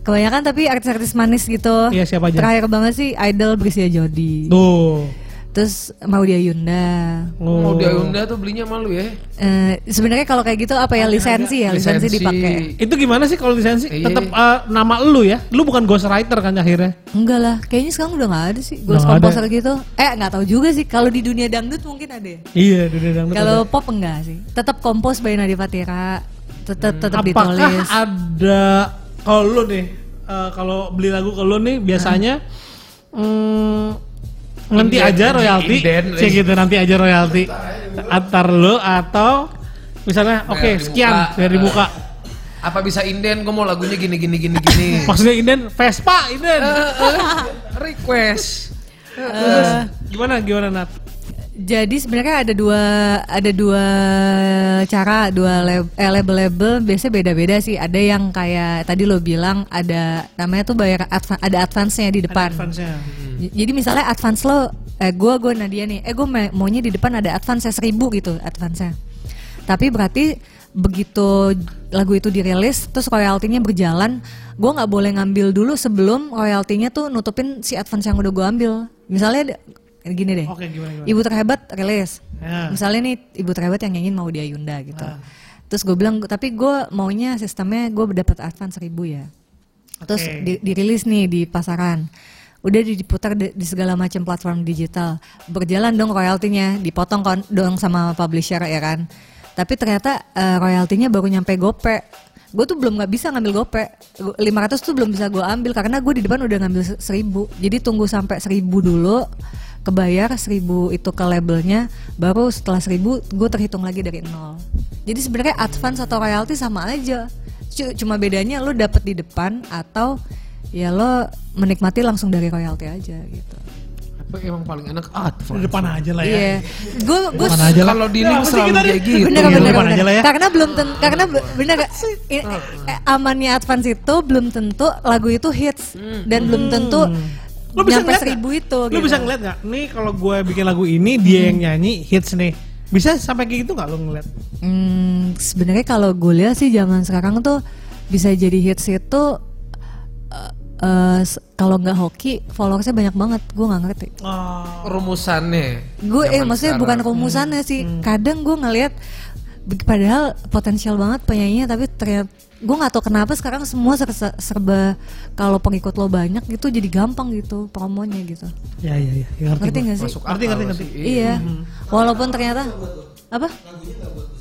Kebanyakan tapi artis-artis manis gitu. Iya, siapa aja? Terakhir banget sih Idol Brisia Jodi. Tuh. Terus Maudia Yunda. Oh. Mau dia Unda tuh belinya malu ya. Eh, sebenarnya kalau kayak gitu apa ya lisensi ya, lisensi, dipakai. Itu gimana sih kalau lisensi? Iya. Tetap eh, nama lu ya. Lu bukan ghostwriter kan akhirnya. Enggak lah, kayaknya sekarang udah nggak ada sih. Nggak komposer gitu. Eh nggak tahu juga sih. Kalau di dunia dangdut mungkin ada. ya. Iya, dunia dangdut. Kalau pop enggak sih. Tetap kompos by Nadi Fatira. Tetap tetap Hmm. Apakah ditulis. ada kalau lu nih eh, kalau beli lagu ke lu nih biasanya mm, nanti aja royalti, sih gitu nanti aja royalti antar lu atau misalnya oke di sekian muka. dari muka. Apa bisa inden? Gue mau lagunya gini gini gini gini. Maksudnya inden Vespa inden. Request. Terus gimana gimana Nat? Jadi sebenarnya ada dua ada dua cara, dua lab- eh, label-label biasanya beda-beda sih. Ada yang kayak tadi lo bilang ada namanya tuh bayar adva- ada advance-nya di depan. Advance-nya. J- Jadi misalnya advance lo eh gua gua Nadia nih, eh gue maunya di depan ada advance seribu gitu advance-nya. Tapi berarti begitu lagu itu dirilis terus royaltinya berjalan, gua nggak boleh ngambil dulu sebelum royaltinya tuh nutupin si advance yang udah gua ambil. Misalnya gini deh. Oke, gimana gimana? Ibu terhebat rilis. Ya. Misalnya nih ibu terhebat yang nyanyiin mau dia Yunda gitu. Ah. Terus gue bilang tapi gue maunya sistemnya gue dapat advance seribu ya. Terus di- dirilis nih di pasaran. Udah di- diputar di, di segala macam platform digital. Berjalan dong royaltinya, dipotong kon- dong sama publisher ya kan. Tapi ternyata eh, royaltinya baru nyampe gope. Gue tuh belum nggak bisa ngambil gope. Gu- 500 tuh belum bisa gue ambil karena gue di depan udah ngambil se- 1000. Jadi tunggu sampai 1000 dulu kebayar 1000 itu ke labelnya baru setelah 1000 gue terhitung lagi dari nol Jadi sebenarnya advance atau royalty sama aja. C- Cuma bedanya lo dapet di depan atau ya lo menikmati langsung dari royalty aja gitu. Apa emang paling enak Di advance? depan aja lah ya. Iya. Gue gue. Kalau di Ya, link selalu kayak di- gitu. bener Iya, bener bener. aja lah ya. Karena belum ten, karena be- bener eh, amannya advance itu belum tentu lagu itu hits dan belum tentu Lo bisa ngeliat seribu nggak? itu. Lo gitu. bisa ngeliat nggak? Nih kalau gue bikin lagu ini dia yang nyanyi hits nih. Bisa sampai kayak gitu nggak lo ngeliat? Hmm, sebenarnya kalau gue lihat sih zaman sekarang tuh bisa jadi hits itu eh, eh, s- kalau nggak hoki followersnya banyak banget gue nggak ngerti Oh. Rumusannya. gue eh maksudnya sekarang. bukan rumusannya sih kadang gue ngelihat be- padahal potensial banget penyanyinya tapi ternyata gue nggak tahu kenapa sekarang semua ser- serba kalau pengikut lo banyak gitu jadi gampang gitu promonya gitu. Ya ya ya. ya, Ngerti, nggak sih? Masuk Ngerti, ngerti, ngerti. iya. Walaupun ternyata apa? lagunya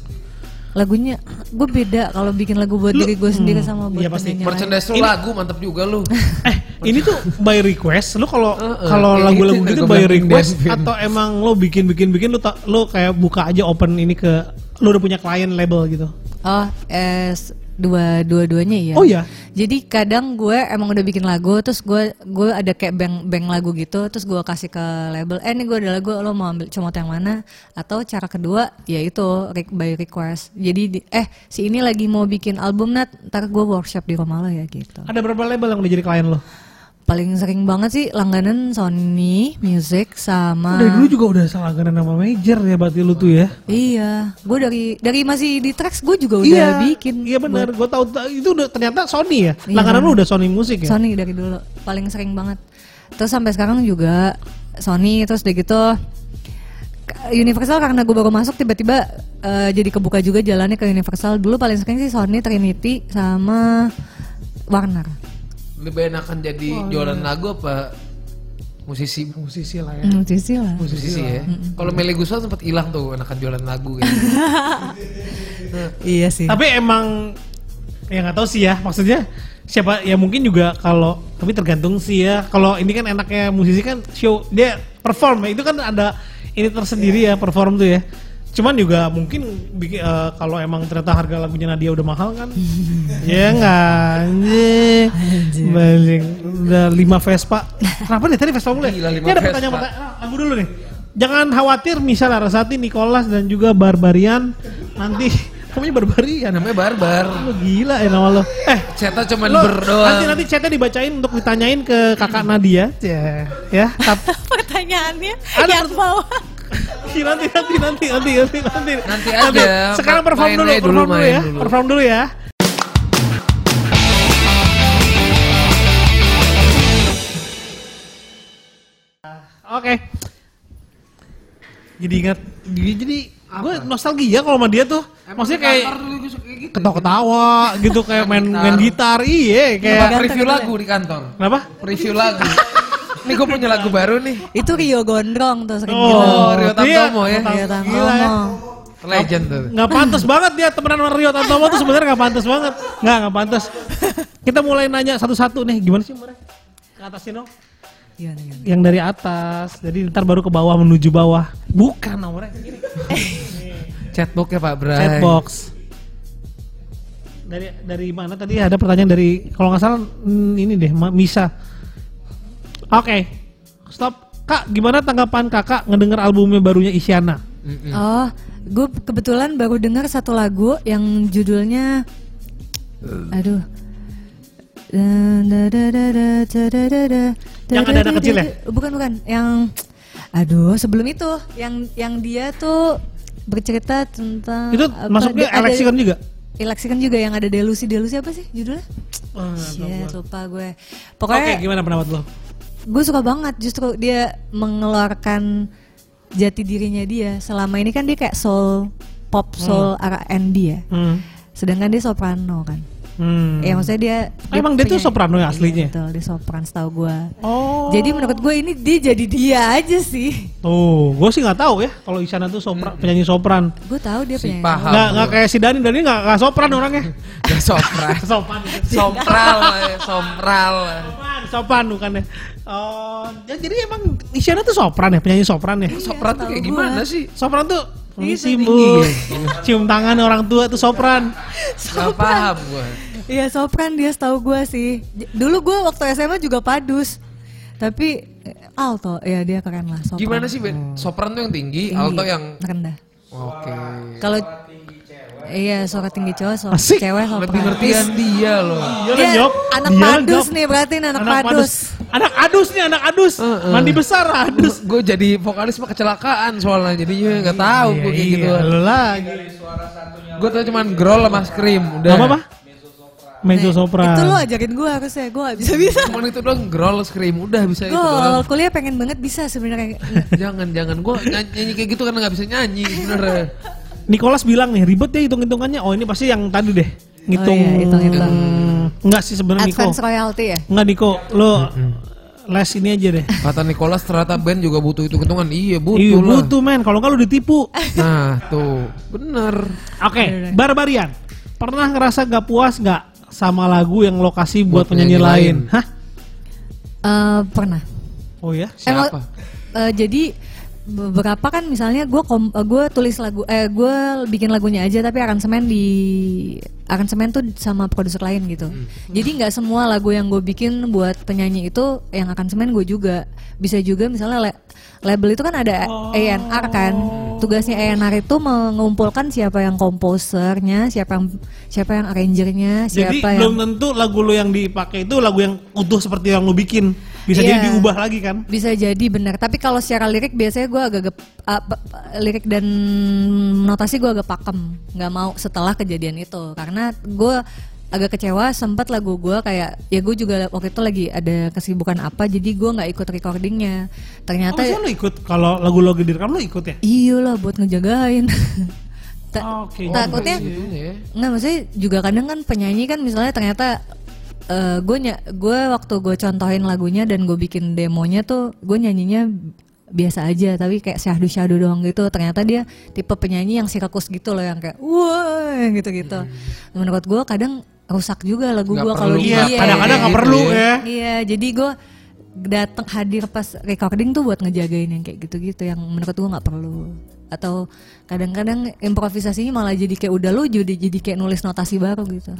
gue beda kalau bikin lagu buat Lu- diri gue sendiri sama buat iya pasti. Merchandise lu lagu mantep juga lu. Eh, ini tuh by request. Lu kalau Heeh, kalau kayak lagu-lagu gitu gitu by request atau emang lo bikin-bikin bikin lu ta- lu kayak buka aja open ini ke lu udah punya klien label gitu. Oh, eh, s- dua dua-duanya ya. Oh, iya? Jadi kadang gue emang udah bikin lagu, terus gue gue ada kayak bank bank lagu gitu, terus gue kasih ke label, eh ini gue ada lagu, lo mau ambil comot yang mana? Atau cara kedua, ya itu re- by request. Jadi di- eh si ini lagi mau bikin album nat, ntar gue workshop di rumah lo ya gitu. Ada berapa label yang udah jadi klien lo? Paling sering banget sih langganan Sony Music sama. Dari dulu juga udah salah nama major ya berarti lu tuh ya. Iya, gue dari dari masih di tracks gue juga udah bikin. Iya benar. Gue tahu tahu- itu udah ternyata Sony ya. Iya. Langganan lu udah Sony musik ya. Sony dari dulu paling sering banget. Terus sampai sekarang juga Sony terus udah gitu Universal karena gue baru masuk tiba-tiba eh, jadi kebuka juga jalannya ke Universal. Dulu paling sering sih Sony, Trinity sama Warner. Lebih enakan jadi jualan lagu apa musisi Musisi lah ya. Sih lah. musisi ya. Kalau Melly Gusel sempat hilang tuh enakan jualan lagu gitu. Iya sih. Tapi emang ya nggak tahu sih ya maksudnya siapa ya mungkin juga kalau tapi tergantung sih ya kalau ini kan enaknya musisi kan show dia perform ya itu kan ada ini tersendiri ya perform tuh ya cuman juga mungkin eh, kalau emang ternyata harga lagunya Nadia udah mahal kan? Ya nggak? Anjing. Balik udah lima Vespa. Kenapa nih tadi Vespa mulai Gila, lima ini ada pertanyaan pertanyaan. Lagu dulu nih. Jangan khawatir misal Arasati Nicholas dan juga Barbarian. Nanti kamunya Barbarian. Namanya Barbar. Lu gila ya nama lo. Eh, Ceta cuman lo berdoa. nanti nanti chatnya dibacain untuk ditanyain ke kakak Nadia. Ya, ya. Pertanyaannya Ada yang bawah. Nanti nanti nanti nanti nanti nanti. Nanti aja, Sekarang ma- perform dulu, perform dulu ya. dulu. Perform dulu ya. Oke. Jadi ingat, jadi, jadi gue nostalgia kalau sama dia tuh. Maksudnya kayak gitu. ketawa-ketawa gitu kayak main main gitar iya kayak Kayak review lagu di kantor. kenapa Review lagu. Nih gue punya lagu baru nih. Itu Rio Gondrong tuh sering Oh, bilang. Rio Tantomo ya. Rio Gila ya. Tantomo. Legend tuh. nggak pantas banget dia temenan sama Rio Tantomo tuh sebenarnya nggak pantas banget nggak nggak pantas kita mulai nanya satu-satu nih gimana sih mereka ke atas dong Gimana, gimana? yang dari atas jadi ntar baru ke bawah menuju bawah bukan nomornya gini Chatbox ya Pak Bray. chatbox dari dari mana tadi ada pertanyaan dari kalau nggak salah hmm, ini deh Misa oke stop kak gimana tanggapan kakak ngedenger albumnya barunya Isyana Mm-mm. Oh, gue kebetulan baru dengar satu lagu yang judulnya, aduh. Yang ada anak kecil ya? Bukan bukan, yang, aduh sebelum itu, yang yang dia tuh bercerita tentang itu apa, masuknya Alexicon juga Eleksikan juga yang ada delusi delusi apa sih judulnya? Oh, Shit, lupa gue. Oke, Pokoknya gimana pendapat lo? Gue suka banget justru dia mengeluarkan jati dirinya dia selama ini kan dia kayak soul pop soul R&B ya Hmm. sedangkan dia soprano kan Hmm. ya maksudnya dia, Oh, emang dia tuh soprano ya Iya, aslinya? betul dia sopran setahu gue Oh. jadi menurut gue ini dia jadi dia aja sih Tuh, gue sih nggak tahu ya kalau Isyana tuh sopran, penyanyi sopran. gue tahu dia Si penyanyi paham. Nggak nggak kayak si Dani, Dani nggak nggak sopran orangnya. Gak sopran. sopan, Sompral, ya, sompral. sopan, sopan bukannya. Oh, ya jadi emang Isyana tuh sopran ya, penyanyi sopran ya. Sopran tuh kayak gimana gua. sih? Sopran tuh Permisi bu, cium tangan orang tua tuh sopran. Gak paham gue. Iya sopran dia setahu gue sih. Dulu gue waktu SMA juga padus. Tapi eh, alto ya dia keren lah sopran. Gimana sih Ben? Sopran tuh yang tinggi, Tinggi, alto yang rendah. Oke. Kalau iya suara tinggi cowok, suara Asik. cewek sopran. Lebih ngertian dia loh. Dia Dia jawab, anak dia padus nih berarti nih anak, padus. Anak adus nih, anak adus. Mandi besar adus. Gue jadi vokalis mah kecelakaan soalnya jadinya nggak tahu gue kayak gitu. Iya, lu lagi. Gue tau cuman grol sama scream udah. Apa apa? Mezzo sopran. Itu lo ajakin gue harusnya, gue gak bisa bisa. Cuman itu doang grol scream udah bisa itu Gue doang. awal kuliah pengen banget bisa sebenarnya. jangan jangan gue nyanyi, nyanyi kayak gitu karena nggak bisa nyanyi bener. Nicholas bilang nih ribet ya hitung-hitungannya. Oh ini pasti yang tadi deh. Ngitung. Oh iya, hitung-hitung. Enggak sih sebenarnya Niko. Advance royalty ya? Enggak Niko, lo les ini aja deh. Kata Nicholas ternyata band juga butuh hitung hitungan. Iya butuh Iya lah. butuh men, kalau lu ditipu. Nah tuh bener. Oke, Barbarian. Pernah ngerasa gak puas nggak sama lagu yang lokasi buat, Buat penyanyi, penyanyi lain? lain. Hah? Eh, pernah. Oh ya? Emang, Siapa? eh, jadi beberapa kan misalnya gue gue tulis lagu eh gue bikin lagunya aja tapi aransemen di aransemen tuh sama produser lain gitu. Jadi nggak semua lagu yang gue bikin buat penyanyi itu yang aransemen gue juga. Bisa juga misalnya le- label itu kan ada A&R kan. Tugasnya A&R itu mengumpulkan siapa yang komposernya siapa yang siapa yang arrangernya Jadi siapa belum yang tentu lagu lo yang dipakai itu lagu yang utuh seperti yang lo bikin. Bisa Iya. jadi diubah lagi kan? Bisa jadi benar. Tapi kalau secara lirik biasanya gue agak gep- pe- pe- lirik dan notasi gue agak pakem. nggak mau setelah kejadian itu karena gue agak kecewa sempat lagu gue kayak ya gue juga waktu itu lagi ada kesibukan apa jadi gue nggak ikut recordingnya Oh, ternyata maksudnya lo ikut kalau lagu lo direkam lo ikut ya? iya lah buat ngejagain Ta- Oh, Oke. takutnya Itunya ya. Nggak maksudnya juga kadang kan penyanyi kan misalnya ternyata gue gue waktu gue contohin lagunya dan gue bikin demonya tuh gue nyanyinya biasa aja tapi kayak syahdu syahdu doang gitu ternyata dia tipe penyanyi yang sirkus gitu loh yang kayak wah gitu gitu menurut gue kadang rusak juga lagu gue kalau dia Iya, Iya, kadang-kadang nggak gitu perlu ya. ya. Iya, jadi gue datang hadir pas recording tuh buat ngejagain yang kayak gitu-gitu yang menurut gue nggak perlu. Atau kadang-kadang improvisasinya malah jadi kayak udah lu jadi jadi kayak nulis notasi baru gitu.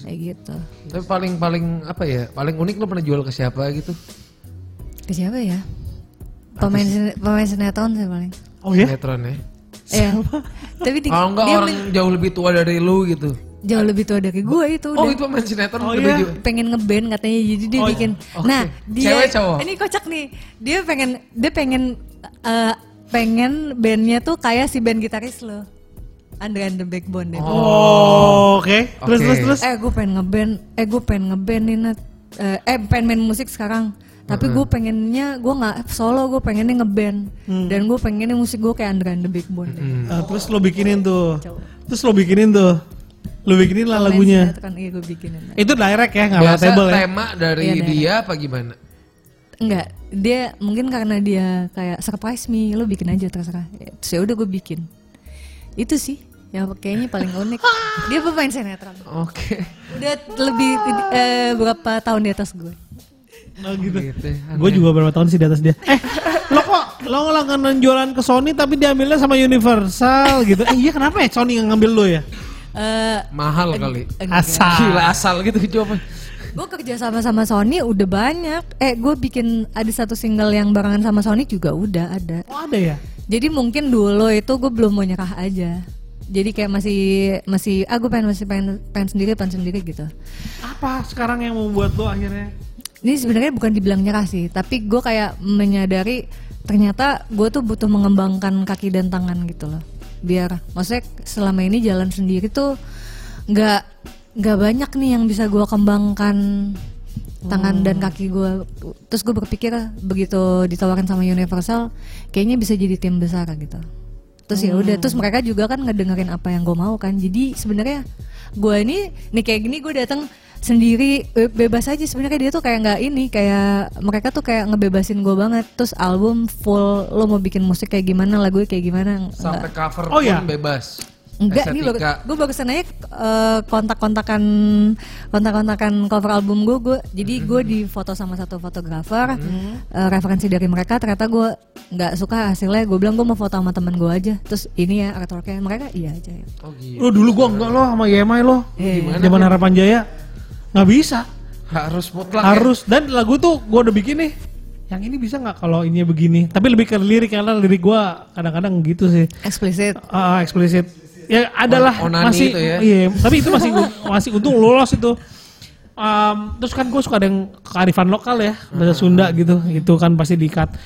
Kayak gitu. Tapi paling paling apa ya? Paling unik lo pernah jual ke siapa gitu? Ke siapa ya? Pemain pemain sinetron sih paling. Oh ya? Sinetron ya. Iya. Tapi di, Kalau enggak dia orang men- jauh lebih tua dari lu gitu. jauh lebih tua dari gue itu Oh udah. itu pemain sinetron Oh, lebih iya. pengen ngeband katanya jadi dia Oh, bikin oke. nah dia Cewek, cowok? ini kocak nih dia pengen dia pengen eh, pengen bandnya tuh kayak si band gitaris lo Andre and the Backbone deh Oh, oke. Terus Oke. terus terus. eh gue pengen ngeband eh gue pengen ngeband nih Nat. eh, eh pengen main musik sekarang tapi gue pengennya gue nggak solo gue pengennya ngeband dan gue pengennya musik gue kayak Andre and the Backbone deh. Ah, terus lo bikinin tuh. Terus lo bikinin tuh. Lo bikinin lah lagunya. kan iya gue bikinin Itu direct ya, nggak lewat table ya? tema dari Iya, dia apa gimana? Enggak, dia mungkin karena dia kayak surprise me, lo bikin aja terserah. Ya, Terus ya udah gue bikin. Itu sih yang kayaknya paling unik. dia pemain sinetron. Oke. Udah lebih eh, berapa tahun di atas gue. Oh gitu. Gitu. Gue juga berapa tahun sih di atas dia. Eh, lo kok lo langganan jualan ke Sony tapi diambilnya sama Universal gitu. Eh iya kenapa ya Sony yang ngambil lo ya? Eh, Mahal kali. Asal. Gila asal gitu jawabnya. Gue kerja sama sama Sony udah banyak. Eh, gue bikin ada satu single yang barengan sama Sony juga udah ada. Oh ada ya? Jadi mungkin dulu itu gue belum mau nyerah aja. Jadi kayak masih masih ah gue pengen masih pengen pengen sendiri pengen sendiri gitu. Apa sekarang yang membuat lo akhirnya? Ini sebenarnya bukan dibilang nyerah sih, tapi gue kayak menyadari ternyata gue tuh butuh mengembangkan kaki dan tangan gitu loh. Biar maksudnya selama ini jalan sendiri tuh nggak nggak banyak nih yang bisa gue kembangkan tangan dan kaki gue. Terus gue berpikir begitu ditawarin sama Universal, kayaknya bisa jadi tim besar gitu. Terus ya udah, terus mereka juga kan ngedengerin apa yang gue mau kan. Jadi sebenarnya gue ini nih kayak gini gue datang sendiri be- bebas aja sebenarnya dia tuh kayak nggak ini kayak mereka tuh kayak ngebebasin gue banget terus album full lo mau bikin musik kayak gimana lagunya kayak gimana Sampai cover Oh, pun iya? bebas. Enggak, ini baru, Estetika. gue barusan aja eh, kontak-kontakan kontak-kontakan cover album gue, gue jadi gue di foto sama satu fotografer, eh, referensi dari mereka ternyata gue nggak suka hasilnya, gue bilang gue mau foto sama temen gue aja, terus ini ya artworknya mereka iya aja ya. Oh gitu. Lo dulu gua enggak lo sama YMI lo. Iya. Zaman Harapan Jaya. Nggak bisa. Harus mutlak ya? Harus dan lagu tuh gua udah bikin nih. Yang ini bisa nggak kalau ini begini? Tapi lebih ke lirik karena lirik gua kadang-kadang gitu sih. Eksplisit. Ah, eksplisit. Ya adalah On- masih itu ya. iya, tapi itu masih masih untung lolos itu. Um, terus kan gue suka ada yang kearifan lokal ya, bahasa Sunda gitu, itu kan pasti diikat.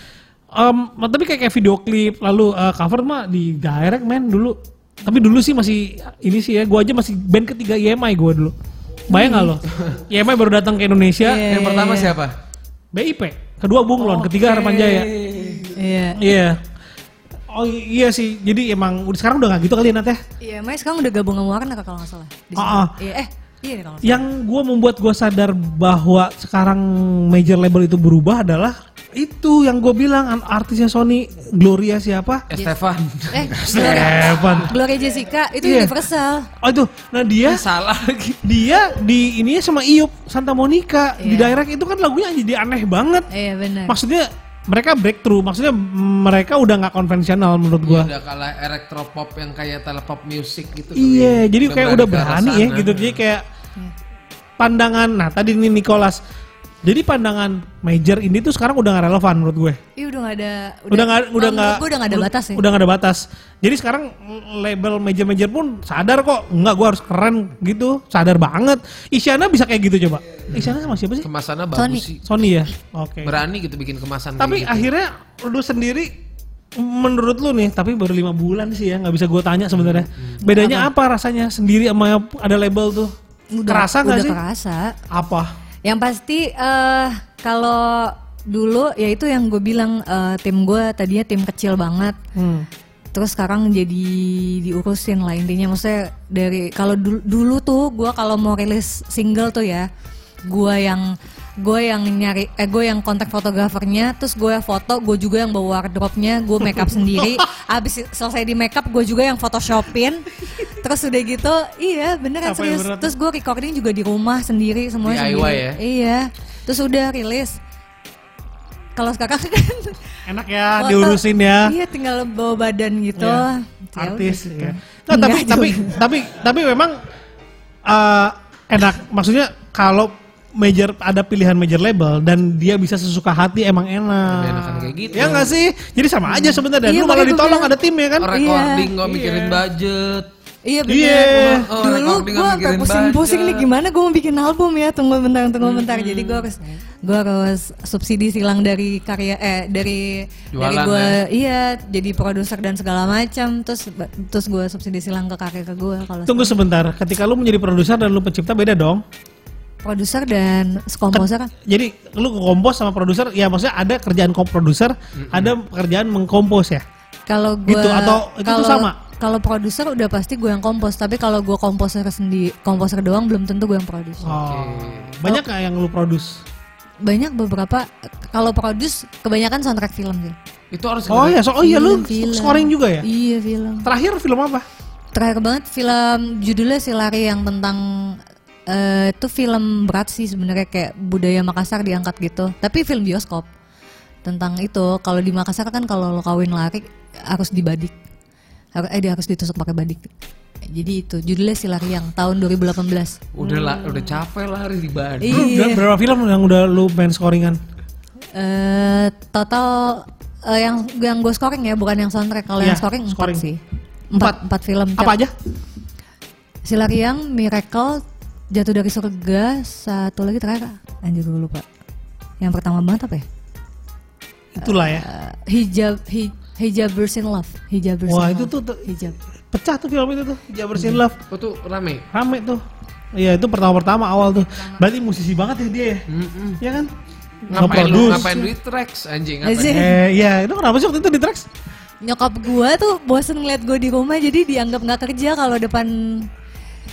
Um, tapi kayak, kayak video klip lalu uh, cover mah di direct men dulu. Tapi dulu sih masih ini sih ya, gue aja masih band ketiga EMI gue dulu. Bayang nggak lo? EMI baru datang ke Indonesia, Yang pertama siapa? BIP, kedua Bunglon, ketiga Harapan Jaya. Iya. Iya. Oh iya sih, jadi emang udah sekarang udah nggak gitu kali ya Nat ya? Iya, Mai sekarang udah gabung sama Warna kalau nggak salah. Di. Ah, ah. Iya, eh, iya kalau salah. Yang gue membuat gue sadar bahwa sekarang major label itu berubah adalah itu yang gue bilang an- artisnya Sony Gloria siapa? Estefan. Eh, Gloria, Stefan. Gloria Jessica itu Iya. Universal. Oh itu, nah dia Salah lagi. dia di ininya sama Iup Santa Monica di Iya. direct itu kan lagunya jadi aneh banget. Iya benar. Maksudnya mereka breakthrough, maksudnya mereka udah nggak konvensional menurut gue. Udah kalah elektropop yang kayak telepop music gitu. Iya, kali. jadi kayak udah berani ya sana. gitu. Jadi kayak pandangan, nah tadi ini Nicholas. Jadi pandangan major ini tuh sekarang udah gak relevan menurut gue. Iya udah nggak ada. Udah nggak, kalau udah nggak, gue udah nggak ada batas ya. Udah nggak ada batas. Jadi sekarang label major-major pun sadar kok, enggak gue harus keren gitu, sadar banget. Isyana bisa kayak gitu coba. Isyana sama siapa sih? Kemasannya bagus Sony. sih. Sony ya. Oke. Berani gitu bikin kemasan Tapi kayak gitu. akhirnya lu sendiri menurut lu nih, tapi baru lima bulan sih ya, nggak bisa gue tanya sebenarnya. Hmm. Bedanya apa? rasanya sendiri sama ada label tuh? kerasa nggak udah sih? kerasa. Apa? Yang pasti eh kalau dulu ya itu yang gue bilang eh, tim gue tadinya tim kecil banget. Hmm. Terus sekarang jadi diurusin lah intinya maksudnya dari kalau dulu, dulu tuh gue kalau mau rilis single tuh ya gue yang gue yang nyari eh gue yang kontak fotografernya terus gue foto gue juga yang bawa wardrobe-nya gue makeup sendiri. Abis selesai di makeup gue juga yang photoshopin. Terus udah gitu iya beneran Apa yang serius. berat terus gue recording juga di rumah sendiri semuanya DIY sendiri. ya? iya. Terus udah rilis. Kalau sekarang kan Enak ya, foto, diurusin ya. iya tinggal bawa badan gitu. Iya, Ya artis ya. Nah, tapi tapi tapi tapi memang eh, enak. Maksudnya kalau major ada pilihan major label dan dia bisa sesuka hati emang enak. Enakan kayak gitu. Ya nggak sih? Jadi sama aja sebenarnya. Dan Iya, lu malah ditolong ada tim ya kan? recording nggak mikirin budget. Iya bener. Iya. Oh, Dulu gue nggak agak pusing-pusing nih gimana gue mau bikin album ya tunggu bentar tunggu bentar jadi gue harus gue harus subsidi silang dari karya eh dari dari Jualan gue ya? iya jadi produser dan segala macam terus terus gue subsidi silang ke karya ke gue kalau Tunggu sebentar. Ketika lu menjadi produser dan lu pencipta beda dong. Produser dan komposer kan Jadi lu kompos sama produser, ya maksudnya ada kerjaan kom produser, ada pekerjaan mengkompos ya. kalau gue Gitu, atau itu tuh kalau sama? kalau produser udah pasti gue yang kompos tapi kalau gue komposer sendiri komposer doang belum tentu gue yang produce Oh. Banyak nggak yang lu produce? banyak beberapa kalau produce kebanyakan soundtrack film sih Itu harus Oh ya, so, oh iya lu Film, film. scoring juga ya? Iya film. Terakhir film apa? Terakhir banget film judulnya si lari yang tentang eh, itu film berat sih sebenarnya kayak budaya Makassar diangkat gitu. Tapi film bioskop tentang itu. Kalau di Makassar kan kalau lo kawin lari harus dibadik. Harus eh dia harus ditusuk pakai badik. Jadi itu judulnya si lari yang tahun 2018. Udah lah, udah capek lari di. Lu Iya. ber- berapa film yang udah lu main scoringan? Eh, total eh, yang yang gue scoring ya bukan yang soundtrack. Kalau Iya, yang scoring, scoring. empat sih. Empat, empat film. Apa aja? Silariang, Miracle, Jatuh dari Surga, satu lagi terakhir anjir gue lupa. Yang pertama banget apa ya? Itulah ya. Eh, hijab hi, Hijabers in Love. Hijabers Wah, in itu Love. tuh, tuh hijab. pecah tuh film itu tuh. Jabers in Love. Oh tuh rame. Rame tuh. Iya, itu pertama-pertama awal tuh. Berarti musisi banget ya dia ya? Iya kan? Ngapain lu ngapain duit tracks anjing ngapain? Anjing. Eh, iya, itu kenapa sih waktu itu di tracks? Nyokap gue tuh bosen ngeliat gue di rumah jadi dianggap nggak kerja kalau depan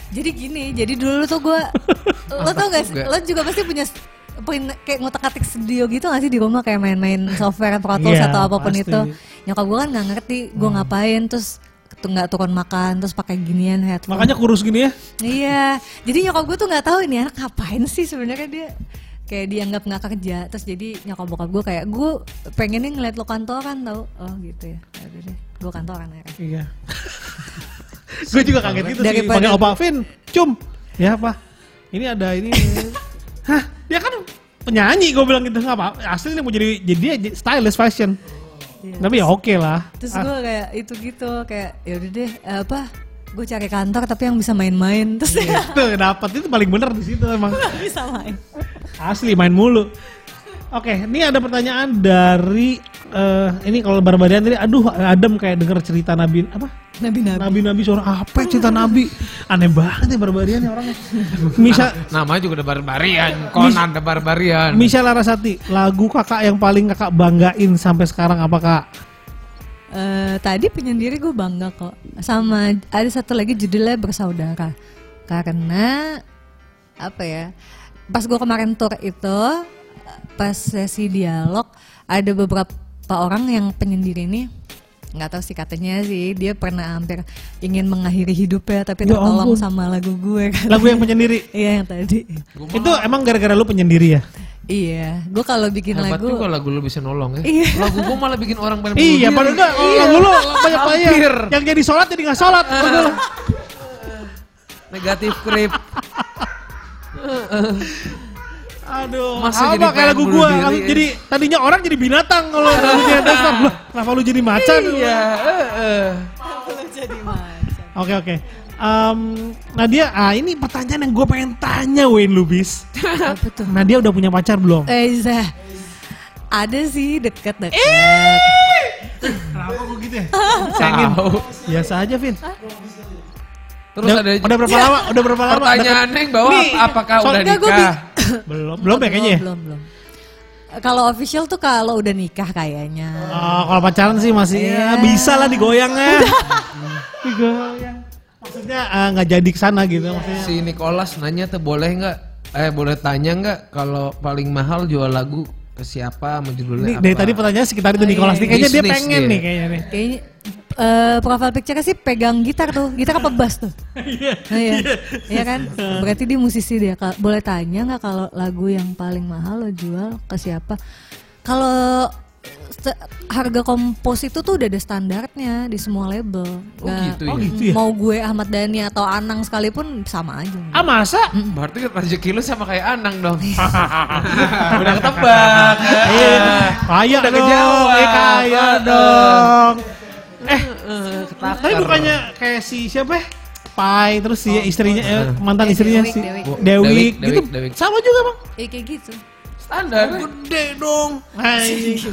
jadi gini, jadi dulu tuh gue, lo tau gak sih, juga. lo juga pasti punya punya kayak ngotak-atik studio gitu gak sih di rumah kayak main-main software Pro Tools Iya, atau apa pun pasti. itu. Nyokap gue kan nggak ngerti gue ngapain terus tuh nggak turun makan terus pakai ginian headphone. Makanya kurus gini ya. Iya, jadi nyokap gue tuh nggak tahu ini anak ngapain sih sebenarnya dia kayak dianggap nggak kerja terus jadi nyokap bokap gue kayak gue pengennya ngeliat lo kantoran tau oh gitu ya Ya udah deh gue kantoran akhirnya Iya. gue juga kaget gitu sih. Pakai opa Vin, cum. Ya apa? Ini ada ini. Hah? Dia kan penyanyi gue bilang gitu apa. Asli ini mau jadi jadi dia stylist fashion. Iya. Tapi ya oke lah. terus Ah, gue kayak itu gitu kayak ya udah deh eh, apa gue cari kantor tapi yang bisa main-main terus itu dapat itu paling bener di situ emang. bisa main Asli main mulu. Oke, ini ada pertanyaan dari eh, ini kalau barbarian tadi, aduh Adam kayak denger cerita Nabi apa? Nabi-nabi Nabi-nabi suara apa cerita Nabi? Aneh banget ya barbarian ya orangnya. Misal Namanya juga ada barbarian, Conan ada barbarian. Misha Larasati, lagu kakak yang paling kakak banggain sampai sekarang apa kak? Eh, tadi penyendiri gue bangga kok sama ada satu lagi judulnya bersaudara karena apa ya pas gue kemarin tour itu pas sesi dialog ada beberapa orang yang penyendiri ini nggak tahu sih katanya sih dia pernah hampir ingin mengakhiri hidupnya tapi Ya tertolong ampun. sama lagu gue kan Lagu yang penyendiri. iya yang tadi Itu emang gara-gara lu penyendiri ya? iya gue kalau bikin Hebat lagu juga lagu lu bisa nolong ya. Iya. Lagu gua malah bikin orang bunuh Iya, padahal enggak oh, lagu lu banyak banyak. Yang jadi sholat jadi nggak sholat. Negatif krip. Aduh, Masa sama jadi kayak lagu gua. diri, Lagu- ya? Jadi tadinya orang jadi binatang kalau lagunya dasar. Lah, Kenapa lu jadi macan? Iya, eh, eh. Oke oke. Em, Nadia, ah ini pertanyaan yang gue pengen tanya Wayne Lubis. apa tuh Nadia udah punya pacar belum? eh Zah, ada sih deket-deket Kenapa kok gitu ya? Tahu. Biasa aja, Vin. Terus udah, ada udah berapa lama? Udah berapa lama? pertanyaannya yang bawah Nih, apakah udah nikah? Belum, belum ya kayaknya. ya? Belum, belum. Kalau official tuh kalau udah nikah kayaknya. Oh, kalau pacaran sih masih ya, Iya. bisa lah digoyangnya. Digoyang. Maksudnya eh, nggak jadi ke sana gitu maksudnya. Si Nicholas nanya tuh boleh nggak? Eh boleh tanya nggak kalau paling mahal jual lagu ke siapa sama judulnya Nih, apa? dari tadi pertanyaan sekitar itu Oh, Nicholas iya. nih kayaknya dia pengen dia. nih kayaknya nih. Kayaknya eh profile picture sih pegang gitar tuh. Gitar apa bass tuh? Iya. Nah, iya. Iya kan? Berarti dia musisi dia. Ka- Boleh tanya nggak kalau lagu yang paling mahal lo jual ke siapa? Kalau harga kompos itu tuh udah ada standarnya di semua label. Oh, Nggak- gitu ya? Oh, gitu ya? Mau gue Ahmad Dhani atau Anang sekalipun sama aja. Ah masa? Berarti rezeki lu sama kayak Anang dong. Udah ketebak. Iya, kaya Udah dong, eh, kaya Eh, dong. Eh, Eh, ketakar. tapi bukannya kayak si siapa ya? Pai terus si istrinya eh, mantan Eh, istrinya Dewik, si. Dewi, Dewik, gitu Dewik, sama juga bang. Eh kayak gitu. standar. Gede dong.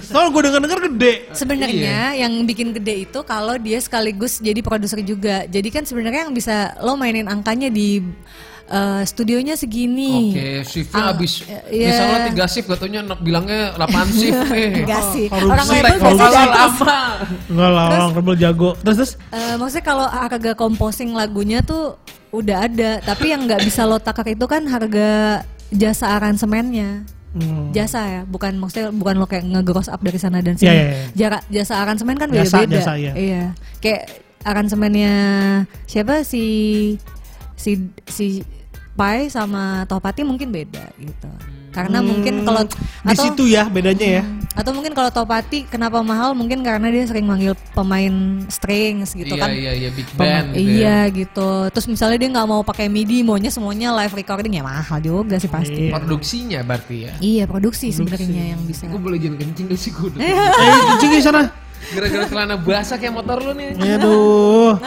Soalnya gue denger denger gede. Sebenarnya yang bikin gede itu kalau dia sekaligus jadi produser juga. Jadi kan sebenarnya yang bisa lo mainin angkanya di eh, studionya segini. Oke, shiftnya Ah, habis iya. misalnya tiga shift katanya nak bilangnya 8 shift nih. Enggak sih. korupsi. Orang label biasanya lama. Enggak lah orang rebel jago. Terus terus Eh, maksudnya kalau harga composing lagunya tuh udah ada, tapi yang nggak bisa lo takar itu kan harga jasa aransemennya. hmm, Jasa ya, bukan maksudnya bukan lo kayak nge-gross up dari sana dan sini. Iya, iya, iya. Jara- jasa aransemen kan Jasa- beda-beda. jasa, iya. Iya. Kayak aransemennya siapa si si si Pai sama Topati mungkin beda gitu. Karena mungkin kalau di atau situ ya bedanya ya. atau mungkin kalau Topati kenapa mahal mungkin karena dia sering manggil pemain strings gitu iya, kan. iya, iya, big band gitu ya. iya gitu. Terus misalnya dia nggak mau pakai MIDI, maunya semuanya live recording ya mahal juga sih pasti. Iya. Produksinya berarti ya. Iya produksi sebenarnya yang bisa. Gue boleh jangan kencing gak sih gue? Eh. Eh, kencing di sana. Gara-gara celana basah kayak motor lu nih. Aduh.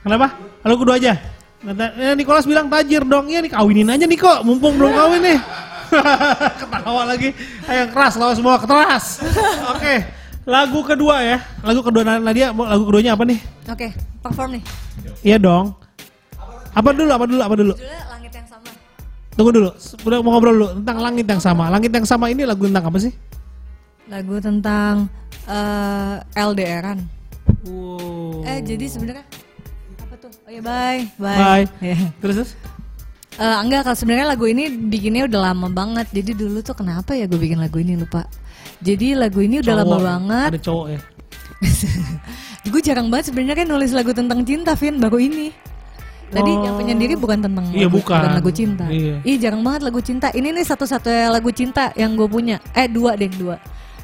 Kenapa? Halo kudu aja. Kata, eh, Nicholas bilang tajir dong. Iya nih kawinin aja nih kok. Mumpung belum kawin nih. Ketawa lagi. Ayo keras lawan semua keras. Oke. Lagu kedua ya. Lagu kedua Nadia. mau Lagu keduanya apa nih? Oke, perform nih. Iya dong. Apa dulu? Apa dulu? Apa dulu? Judulnya Langit yang sama. Tunggu dulu. Udah mau ngobrol dulu tentang langit yang sama. Langit yang sama ini lagu tentang apa sih? Lagu tentang eh, LDRan. Wow. Eh jadi sebenarnya Oh ya bye, bye. Bye. Ya. Terus terus? Eh, enggak kalau sebenarnya lagu ini bikinnya udah lama banget. Jadi dulu tuh kenapa ya gue bikin lagu ini lupa. Jadi lagu ini udah lama Cowok. banget. Ada cowok ya. gue jarang banget sebenarnya nulis lagu tentang cinta, Vin, baru ini. Tadi Oh. yang penyendiri bukan tentang Iya, lagu, bukan. lagu cinta. Iya. Ih jarang banget lagu cinta. Ini nih satu-satunya lagu cinta yang gue punya. Eh dua deh dua.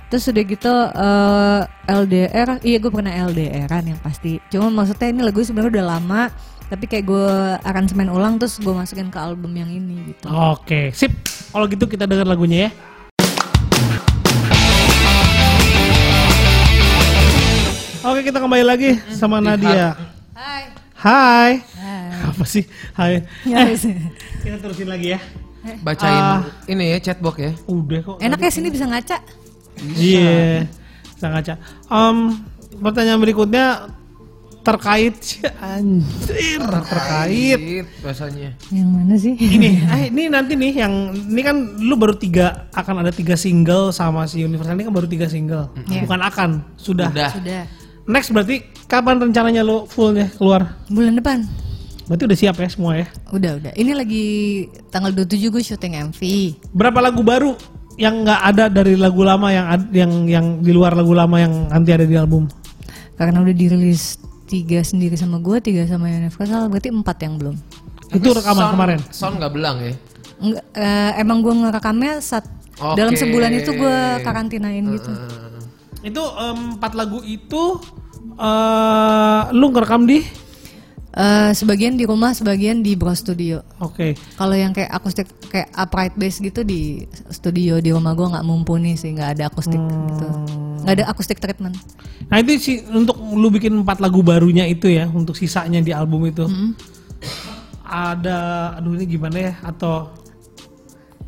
Terus udah gitu eh, LDR, iya gue pernah LDRan yang pasti. Cuma maksudnya ini lagu sebenarnya udah lama, tapi kayak gue aransemen ulang terus gue masukin ke album yang ini gitu. Oke, sip. Kalau gitu kita dengar lagunya ya. Oke, kita kembali lagi sama Nadia. Hai. Hai. Hai. Apa sih? Hai. Ya, Eh, kita terusin lagi ya. Bacain Ah. ini ya chatbox ya. Udah kok. Enak ya sini bisa ngaca. Iya. Bisa ngaca. Em, pertanyaan berikutnya terkait anjir terkait bahasanya. Yang mana sih? ini eh, ini nanti nih yang ini kan lu baru tiga akan ada tiga single sama si Universal ini kan baru tiga single Iya. bukan akan sudah. Udah. Sudah. next berarti kapan rencananya lu fullnya keluar Bulan depan. berarti udah siap ya semua ya Udah, udah. Ini lagi tanggal 27 gue syuting MV. berapa lagu baru yang nggak ada dari lagu lama yang yang yang di luar lagu lama yang nanti ada di album Karena udah dirilis tiga sendiri sama gue, tiga sama Universal, berarti empat yang belum. itu rekaman Sound- kemarin Sound nggak belang ya. Enggak, eh, emang gue ngerekamnya saat Oke. dalam sebulan itu gue karantinain gitu. itu em, empat lagu itu eh lu ngerekam di Eh, sebagian di rumah, sebagian di Bro Studio. oke. Kalau yang kayak akustik kayak upright bass gitu di studio di rumah gue nggak mumpuni sih, nggak ada akustik gitu, nggak ada akustik treatment. Nah itu sih untuk lu bikin empat lagu barunya itu ya untuk sisanya di album itu. Ada aduh ini gimana ya atau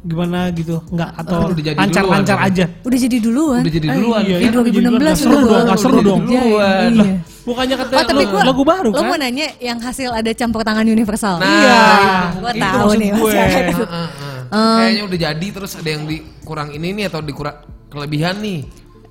gimana gitu nggak atau udah jadi lancar duluan, lancar kan? aja Udah jadi duluan. Udah jadi Eh, duluan. iya, Di ya, 2016 Nggak seru udah dong gua- nggak seru udah dong duluan. Iya, iya. bukannya Oh katanya tapi gua, lagu baru lo kan mau nanya yang hasil ada campur tangan universal. Nah, Iya. Gua Itu tahu nih gue. masih ada. Ah, ah, ah. Kayaknya udah jadi terus ada yang dikurang ini nih atau dikurang kelebihan nih.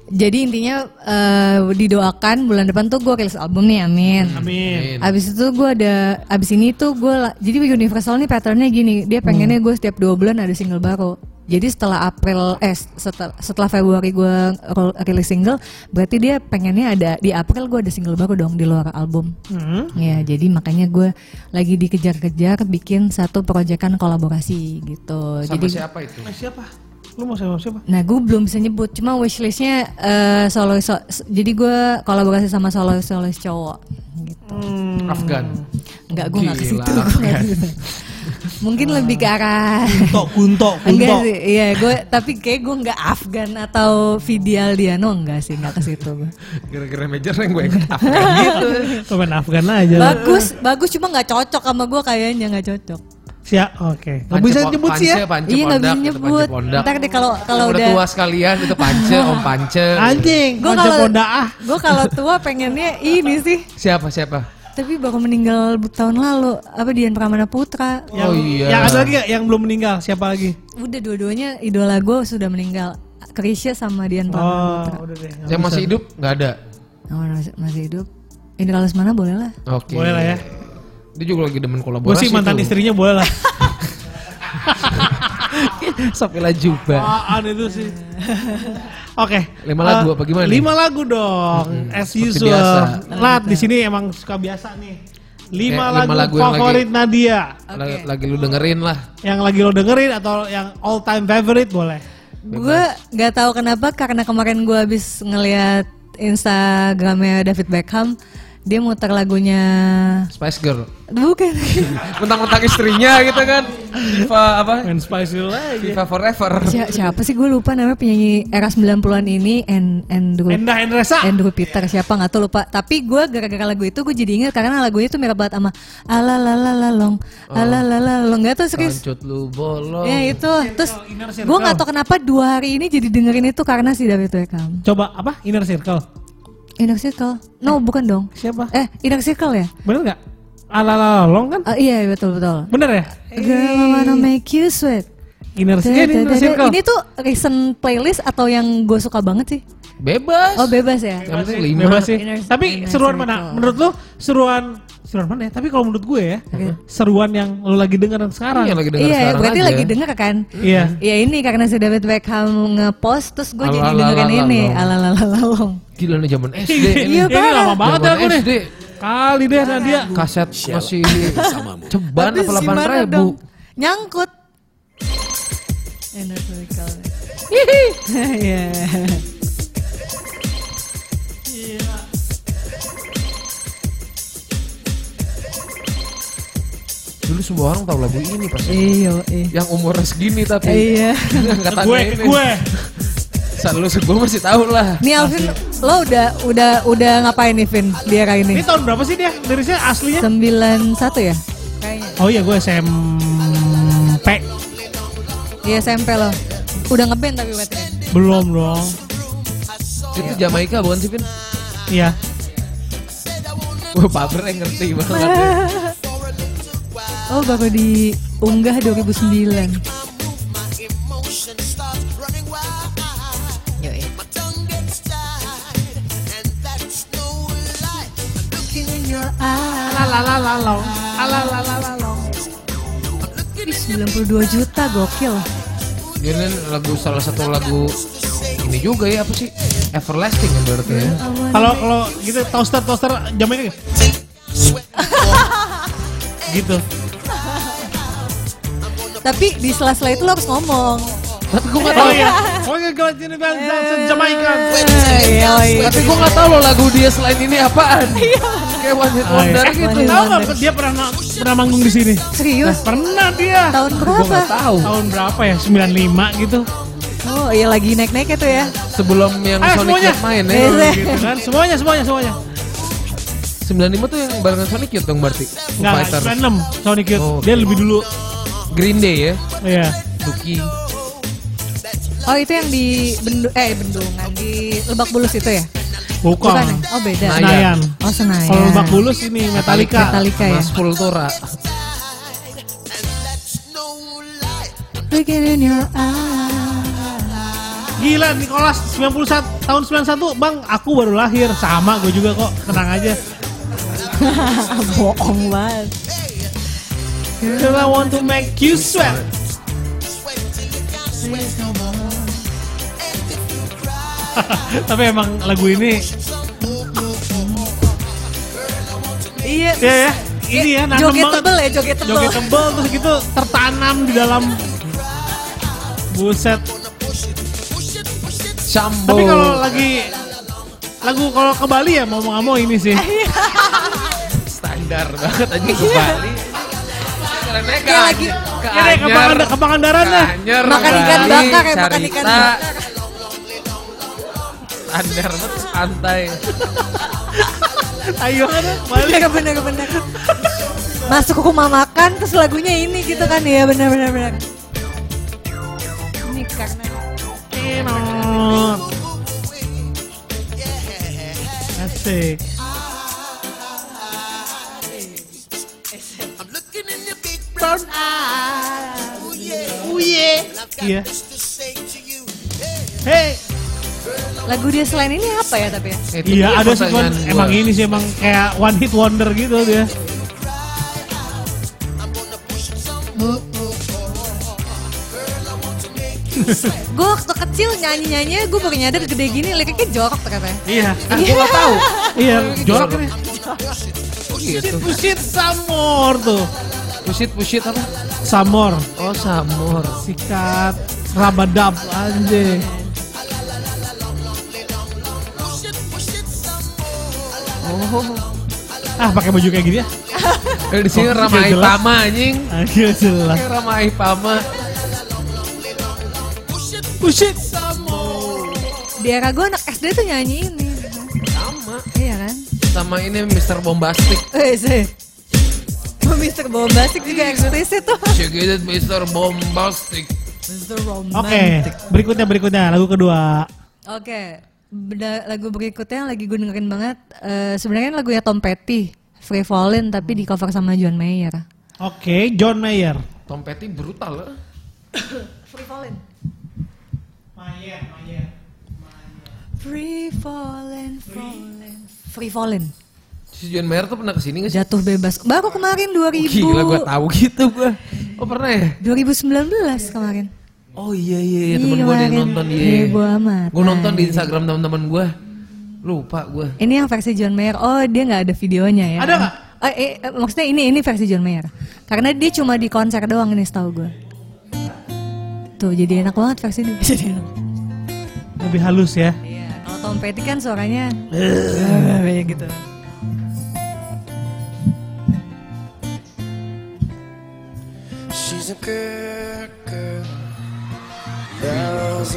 Jadi intinya eh, didoakan bulan depan tuh gue rilis album nih, amin. amin Abis itu gue ada, abis ini tuh gue, jadi Universal nih patternnya gini, dia pengennya gue setiap dua bulan ada single baru. Jadi setelah April, eh setelah, setelah Februari gue rilis single, berarti dia pengennya ada di April gue ada single baru dong di luar album. Hmm. Ya, jadi makanya gue lagi dikejar-kejar bikin satu proyekan kolaborasi gitu. Sama jadi siapa itu? Eh, siapa lu mau sama siapa Nah gue belum bisa nyebut, cuma wishlistnya eh solois, so- jadi gue kolaborasi sama solois solois cowok. Gitu. Hmm. Afgan. Enggak, gue nggak ke situ. gua nggak ke situ. Mungkin lebih ke arah kunto kunto enggak kunto sih, iya gue tapi kayak gue nggak Afgan atau Vidial Diano enggak sih, nggak ke situ gue. Gara-gara major yang gue inget Afgan gitu. pemain Afgan aja lah. Bagus, bagus cuma nggak cocok sama gue kayaknya nggak cocok. Siap oke nggak Pance bisa nyebut sih ya Pance, Pance Iya nggak bisa Pondak, itu Pance nyebut. Ntar deh kalau kalau Yang udah tua sekalian itu Pance, Om Pance. anjing gue Pance kalau Ponda ah gue kalau tua pengennya ini sih. Siapa siapa? Tapi baru meninggal tahun lalu apa Dian Pramana Putra. yang, Oh iya. yang ada lagi yang belum meninggal siapa lagi Udah dua-duanya idola gue sudah meninggal. Krisya sama Dian Pramana oh Putra. udah deh Yang masih hidup nggak ada. Oh, masih, masih hidup. Ini kalau mana boleh lah. Oke. boleh lah ya Dia juga lagi demen gue kolaborasi. sih mantan tuh. istrinya boleh lah Sapila juga. Apaan itu sih? Oke. Lima lagu Eh, apa gimana nih? Lima lagu dong. As seperti usual. biasa. Lat di sini emang suka biasa nih. Lima, lima lagu, lagu yang favorit Nadia. Lagi, lagi lu dengerin lah. Yang lagi lo dengerin atau yang all time favorite boleh. Gue nggak tahu kenapa karena kemarin gue habis ngeliat Instagramnya David Beckham, dia muter lagunya Spice Girl. bukan Mentang-mentang istrinya gitu kan. Viva apa? Main Spice Girl aja. Viva Forever. Si- siapa sih gue lupa namanya penyanyi era 90-an ini and Andrew Endah Endresa. Andrew Peter siapa nggak tahu lupa tapi gue gara-gara lagu itu gue jadi ingat karena lagunya itu mirip banget sama ala la la la long ala la la long nggak tahu serius Kancut lu bolong. ya itu terus gue nggak tahu kenapa dua hari ini jadi dengerin itu karena si David Beckham Coba apa? Inner Circle. Inner Circle no bukan dong Siapa? eh Inner Circle ya Bener nggak? Alalalong kan? Ah, iya betul betul Bener ya? Girl I wanna make you sweat Inner, Da, da, inner da, da. Circle. Ini tuh recent playlist atau yang gue suka banget sih? Bebas. Oh bebas ya? Yang penting lima. Bebas sih. Inner- Tapi inner seruan circle. mana? Menurut lu seruan seruan mana ya? Tapi kalau menurut gue ya, seruan yang lo lagi dengerin sekarang. Iya lagi dengar Iya, sekarang berarti aja. lagi denger kan? Iya. Ya ini karena si David Beckham nge-post terus gue jadi dengerin ini alalalalong. Gila nih zaman SD. Iya, Ini lama banget ya aku nih. SD. Kali deh Nadia. Kaset masih ceban apa delapan gimana ribu. dong? Nyangkut. Enak sekali. Iya. Dulu semua orang tahu lagu ini pasti. Iya, iya. Yang umurnya segini tapi. Iya. Gue, ini. gue. Selalu gue masih tahu lah. Nih Alvin, lo udah udah udah ngapain nih Vin di era Ini ini? tahun berapa sih dia? Lirisnya aslinya? 91 ya? Kayaknya. Oh iya gue SMP. Iya SMP lo. Udah ngeband tapi berarti. Belum dong. Itu Jamaika bukan sih Pin? Iya. Wah Paber yang ngerti banget. Oh baru diunggah 2009. Yoi. Alalalalong. Alalalalong. Ih, 92 juta gokil. Dia kan lagu salah satu lagu ini juga ya apa sih? Everlasting kan berarti ya. Kalau kalau gitu toaster toaster jamnya gitu. gitu. Tapi di sela-sela itu lo harus ngomong. Tapi gue gak tahu. iya. Oh iya gue ini bangsa Jamaica. Iya, iya. Tapi gue gak tahu loh lagu dia selain ini apaan. Kayak One Hit iya. Wonder Eh, gitu. Wonder. nggak dia pernah pernah manggung di sini? Serius? Pernah dia. Tahun Gue berapa? gak tahu. Tahun berapa ya? 95 gitu. Oh iya lagi naik-naik itu ya. Sebelum yang Ah, Sonic semuanya. Youth main ya. Iya. gitu kan. Semuanya semuanya semuanya. 95 tuh yang barengan Sonic Youth dong berarti. Enggak, Fighters. 96 Sonic Youth. Oh, Dia lebih dulu. Green Day ya. Iya. Duki. Oh itu yang di bendu eh bendungan di Lebak Bulus itu ya? Bukan. ya? Oh beda. Senayan. Senayan. Oh Senayan. Kalau Lebak Bulus ini Metallica. Metallica ya. Mas eyes. Gila Nicholas 91 tahun 91 Bang aku baru lahir sama gue juga kok tenang aja Bohong banget. Girl I want to make you sweat Tapi emang lagu ini Iya. ya ya ini ya nanem Joget banget. tebel ya, joget tebel. Joget tebel terus gitu tertanam di dalam buset. Sambo. Tapi kalau lagi lagu kalau ke Bali ya mau nggak mau ini sih. standar banget aja ke Bali. Karena ke lagi- ke Ya deh, ke Pangandaran- ke Pangandaran dah. Anyer, Makan ikan bakar ya, makan ikan bakar. Banget santai. Ayo Bali. Bener bener bener. Masuk ke rumah makan terus lagunya ini gitu kan ya bener bener bener. Ini karena Enot. Asik. Uye. Iya. Hey. lagu dia selain ini apa ya tapi ya? Itu Iya ada sih emang ini sih emang kayak one hit wonder gitu dia. Gue waktu kecil nyanyi-nyanyi gue baru nyadar gede gini liriknya jorok ternyata. Iya. Ah, gua gak tahu. Iya, jorok nih. Oh gitu. Pusit Samor tuh. Pusit pusit apa? Samor. Oh Samor. Sikat Rabadab anjing. Oh. Ah pakai baju kayak gini ya? Kalau di sini Oh, Rama nggak jelas. Ipama anjing. Akhirnya jelas. Kayak Rama Ipama. Pusit. Di era gue anak SD tuh nyanyi ini. Sama. Iya kan? Sama ini Mr. Bombastic. Eh sih. Mister Bombastic juga eksplisit tuh. Check it Mr. Bombastic. Mister Oke, Romantic. berikutnya berikutnya lagu kedua. Oke, beda- lagu berikutnya yang lagi gue dengerin banget. eh, Sebenarnya lagunya Tom Petty, Free Fallin' tapi di cover sama John Mayer. Oke, John Mayer. Tom Petty brutal lah. Free Fallin'. Mayer, Mayer. Free Fallin', Fallin'. Free Fallin'. Si John Mayer tuh pernah ke sini gak sih? Jatuh bebas. Baru kemarin 2000 Gila gue tahu gitu gue. Oh pernah ya? 2019 kemarin. Oh iya iya, iya. Iya, temen gue yang nonton dia. Heboh amat. Gue nonton di Instagram teman-teman gue. Lupa gue. Ini yang versi John Mayer. Oh, dia nggak ada videonya ya? Ada nggak? Oh, eh, eh, maksudnya ini ini versi John Mayer. Karena dia cuma di konser doang ini setahu gue. Tuh, jadi enak banget versi dia. Jadi enak. Lebih halus ya. Iya, kalau Tom Petty kan suaranya kayak gitu.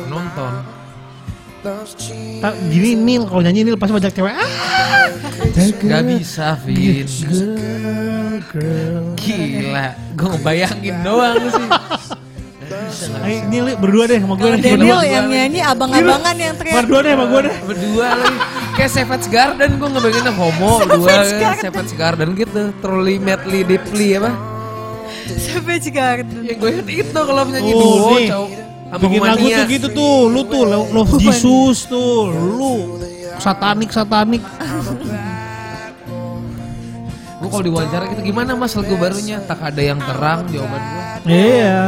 Nonton. Ta- Gini Nil kalau nyanyi Nil pasti banyak cewek. Ah, Gak bisa, Vin. Gila, gue ngebayangin doang sih. Ayo Nil berdua deh sama gue Kalau deh. Daniel yang nyanyi abang-abangan yang teriak. Berdua deh sama gue deh. Berdua lagi. Kayak Savage Garden, gue ngebayanginnya homo. Berdua kan, Savage Garden gitu. Truly, madly, deeply apa? Savage Garden. Ya gue inget itu kalau penyanyi Oh, duo, cowok. Bikin lagu tuh gitu tuh, lu tuh lo- Love Jesus tuh, lu satanik satanik. Gue kalau diwawancara gitu, gimana mas lagu barunya? Tak ada yang terang, jawaban gue. Iya.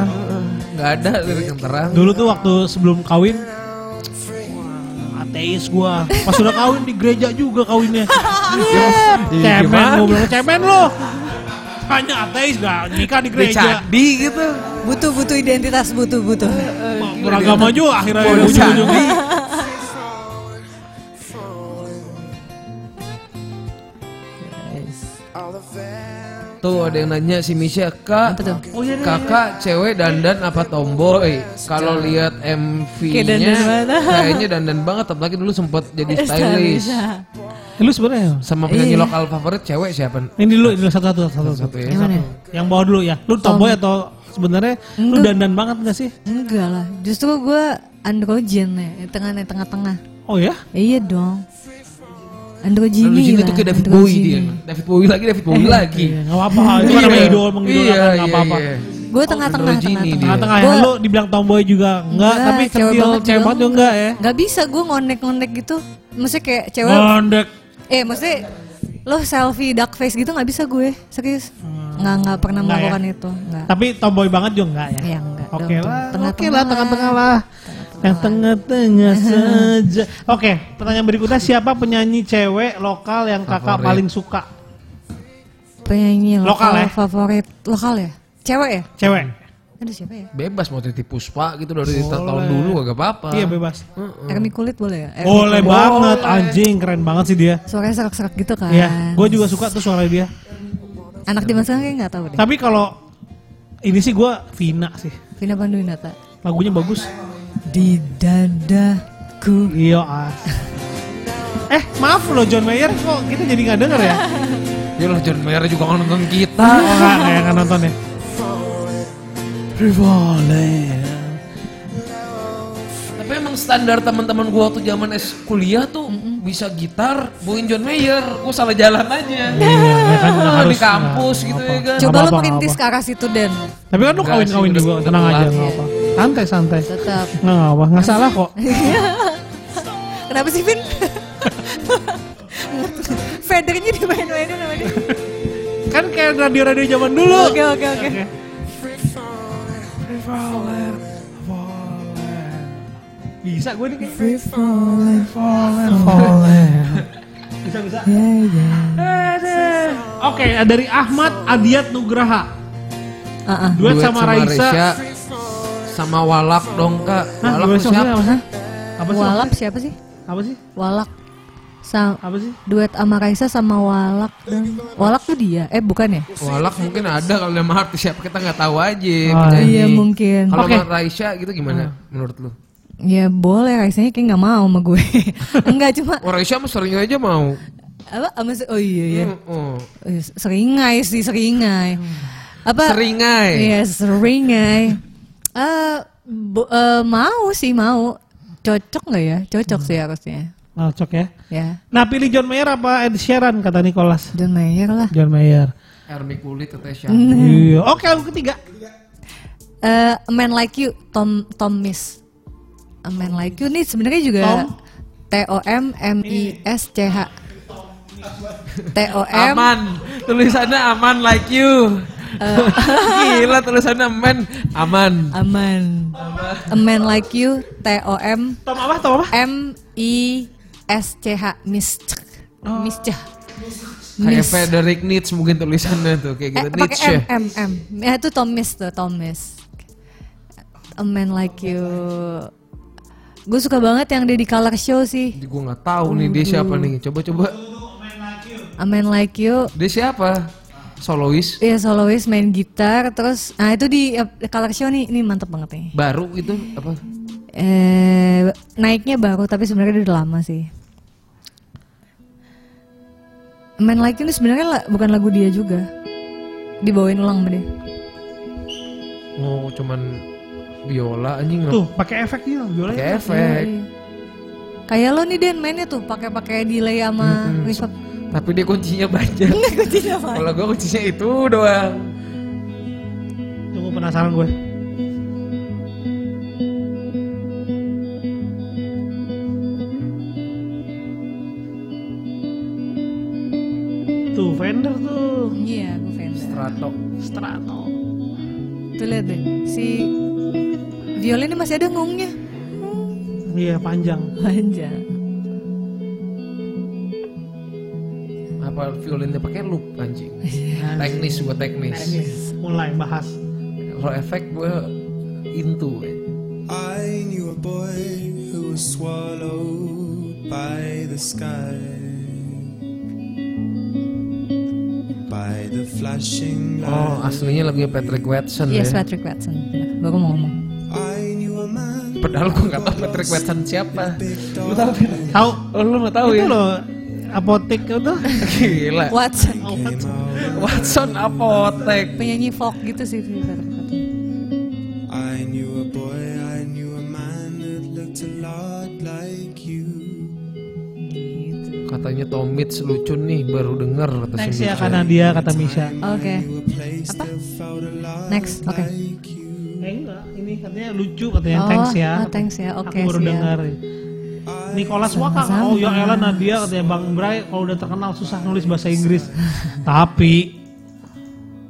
Gak ada lirik yang terang. Dulu tuh waktu sebelum kawin ateis gua. Pas udah kawin di gereja juga kawinnya. cemen gimana? gua bilang cemen lo. Hanya ateis gak nikah di Di gereja. cadi gitu. Butuh butuh identitas butuh butuh. Beragama juga akhirnya Bodoh ujung-ujung. Tuh ada yang nanya si Misha, Kak, Apa tuh? kakak cewek dandan apa tomboy? Kalau lihat MV-nya kayaknya dandan banget, apalagi dulu sempet jadi stylish. Eh, Lu sebenarnya Sama penyanyi Iya. lokal favorit cewek siapa? ini dulu ini satu-satu satu-satu. Satu ya. Yang mana? Yang bawah dulu ya. Lu tomboy atau sebenarnya lu dandan banget gak sih? Enggak lah, justru gue androgen ya, tengah tengah-tengah. Oh ya? Iya dong. Jin lah. itu kayak David. Bowie dia. David Bowie lagi, David Bowie lagi. Iya, gak apa-apa. Itu kan namanya idol, mengidolakan Iya, gak iya, apa-apa. iya. Gue tengah-tengah, tengah-tengah. Tengah-tengah ya, lu dibilang tomboy juga enggak, tapi banget cewek banget juga enggak ya? Gak bisa gue ngonek-ngonek gitu. Maksudnya kayak cewek, Ngondek. eh maksudnya lo selfie dark face gitu nggak bisa gue, serius. Nggak nggak pernah Nggak ya? melakukan itu. Tapi tomboy banget juga enggak ya? Ya enggak. Lah, oke lah, tengah-tengah lah. Yang tengah-tengah saja. Oke, pertanyaan berikutnya siapa penyanyi cewek lokal yang kakak Favorit. paling suka? Penyanyi Lokal lokal, ya? favorit lokal ya? Cewek ya? Cewek. Ada siapa ya? Bebas mau titip puspa gitu dari tahun dulu gak apa-apa. Iya bebas. Ermi kulit boleh ya? Ermi Boleh Kulit. banget, anjing keren banget sih dia. Suaranya serak-serak gitu kan. Iya, gue juga suka tuh suara dia. Anak di masa kayak nggak tahu deh. Tapi kalau ini sih gue Vina sih. Vina Panduwinata. Lagunya bagus. Di dadaku. Iya as. Eh maaf loh John Mayer kok kita jadi nggak denger ya? Ya loh John Mayer juga nggak nonton kita. Oh nggak nggak nggak nonton ya? Revolver. Tapi emang standar teman-teman gua waktu zaman es kuliah tuh bisa gitar, bawain John Mayer. Gua salah jalan aja. Iya, ya kan harus di kampus gitu apa-apa. ya kan. Coba lo merintis apa. ke arah situ Dan. Tapi kan lu Enggak kawin-kawin juga, tenang aja nggak apa. Santai santai. Tetap. Nggak apa, nggak salah kok. Kenapa sih Vin? Federnya dimain-mainin sama dia. Kan kayak radio-radio zaman dulu. Oke oke oke. Bisa gue nih kayak. Free falling. Revolver. Bisa bisa. Oke, dari Ahmad Adiat Nugraha. Ah, ah. Duet, sama, Raisa. Sama Walak dong kak. Hah, Walak siapa? siapa? Apa sih? Walap siapa sih? Apa sih? Walak. Sa Apa sih? duet sama Raisa sama Walak dan Walak tuh dia. Eh bukan ya? Walak mungkin ada kalau nama artis siapa kita nggak tahu aja. Oh, iya, mungkin. Kalau Oke. sama Raisya gitu gimana menurut lu? Ya boleh Raisanya kayak nggak mau sama gue. Enggak cuma Oh Raisya mah sering aja mau. apa? Oh iya iya. Oh. Oh, iya, Seringai sih seringai. Apa? Seringai. Iya seringai. Eh bo- eh, mau sih mau. Cocok nggak ya? Cocok sih harusnya. Cocok ya. Ya. Nah pilih John Mayer apa Ed Sheeran kata Nicholas? John Mayer lah. John Mayer. Ermi kulit katanya siapa? Iya. Oke lagu ketiga. Eh, A Man Like You, Tom Tom Miss. A Man Like You nih sebenarnya juga Tom? T O M M I S C H. T O M Aman. Tulisannya aman like you. Gila tulisannya aman. Aman. Aman. A man like you T O M Tom apa? Tom apa? M I S C H Miss Miscah. Kayak Frederick Nietzsche mungkin tulisannya tuh kayak gitu. Eh, pakai Nietzsche. M M M. Ya itu Thomas tuh Thomas. A man like you. Gue suka banget yang dia di color show sih. Gue nggak tahu nih dia siapa nih. Coba coba. A man like you. Dia siapa? Solois. Iya solois main gitar terus nah itu di eh, color show nih ini mantep banget nih. Baru itu apa? Eh naiknya baru tapi sebenarnya udah lama sih. A Man Like You ini sebenarnya la- bukan lagu dia juga. Dibawain ulang sama dia. Oh cuman biola anjing. Tuh, pakai efek gitu. Biola. Pakai efek. Iya. Kayak lo nih Den mainnya tuh pakai pakai delay sama reverb. Tapi dia kuncinya banyak. Kuncinya apa? Kalau gue kuncinya itu doang. Tunggu penasaran gue. Tuh, Fender tuh. Iya, gue Fender. Strato. Strato. Tuh lihat deh, si Viola ini masih ada ngungnya. Iya, panjang. Panjang. Apa violinnya pakai loop anjing. teknis buat teknis. Mulai bahas. Kalau efek gue into. I knew a boy who was swallowed by the sky, by the flashing Oh aslinya lagunya Patrick Watson Yes, ya. Patrick Watson. Baru mau ngomong. Padahal gue nggak tahu Patrick Watson siapa. Lu tahu? Fir? Tahu? Oh lu nggak tahu itu ya? loh apotek itu. Gila. Watson. out. Watson apotek. Penyanyi folk gitu sih si Watson. I knew a boy, I knew a man that looked a lot like you. Katanya Tom Mitch lucu nih baru denger kata si Next ya Mitch. karena dia kata Misha. Oke. Knew a place that felt a lot Next, oke. you. Eh enggak, ini katanya lucu katanya. Oh, thanks ya. oh, thanks ya. Oke, Aku baru siap. dengar. Nicholas Waka, Sama-sama. oh ya Ella Nadia katanya Bang Bray kalau udah terkenal susah nulis bahasa Inggris. Tapi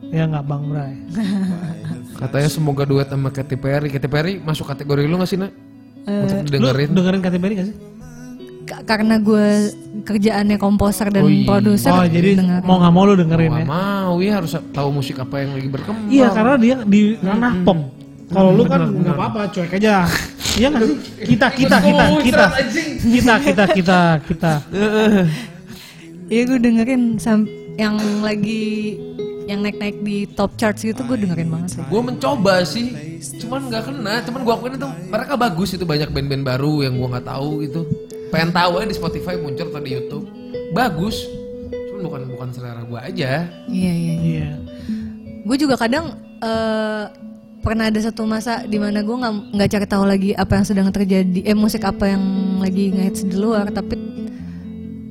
ya nggak Bang Bray. Katanya semoga duet sama Katy Perry. Katy Perry masuk kategori lu gak sih nak? Untuk Lu dengerin. dengerin Katy Perry gak sih? Ka- karena gue kerjaannya komposer dan Oh iya. produser. Oh jadi dengerin. mau nggak mau lu dengerin Gak ya? mau ya harus tahu musik apa yang lagi berkembang. Iya karena dia di ranah pop. Kalau lu kan nggak apa-apa, cuek aja. Iya nggak sih? Kita kita kita kita kita kita kita kita. Iya gue dengerin sam- yang lagi yang naik-naik di top charts gitu gue dengerin banget sih. Gue mencoba sih, cuman nggak kena. Cuman gue akuin itu mereka bagus itu banyak band-band baru yang gue nggak tahu gitu. Pengen tahu aja di Spotify muncul atau di YouTube. Bagus, cuman bukan bukan selera gue aja. Iya iya. Iya. Gue juga kadang eh, pernah ada satu masa di mana gue nggak nggak cari tahu lagi apa yang sedang terjadi, eh musik apa yang lagi ngehits di luar, tapi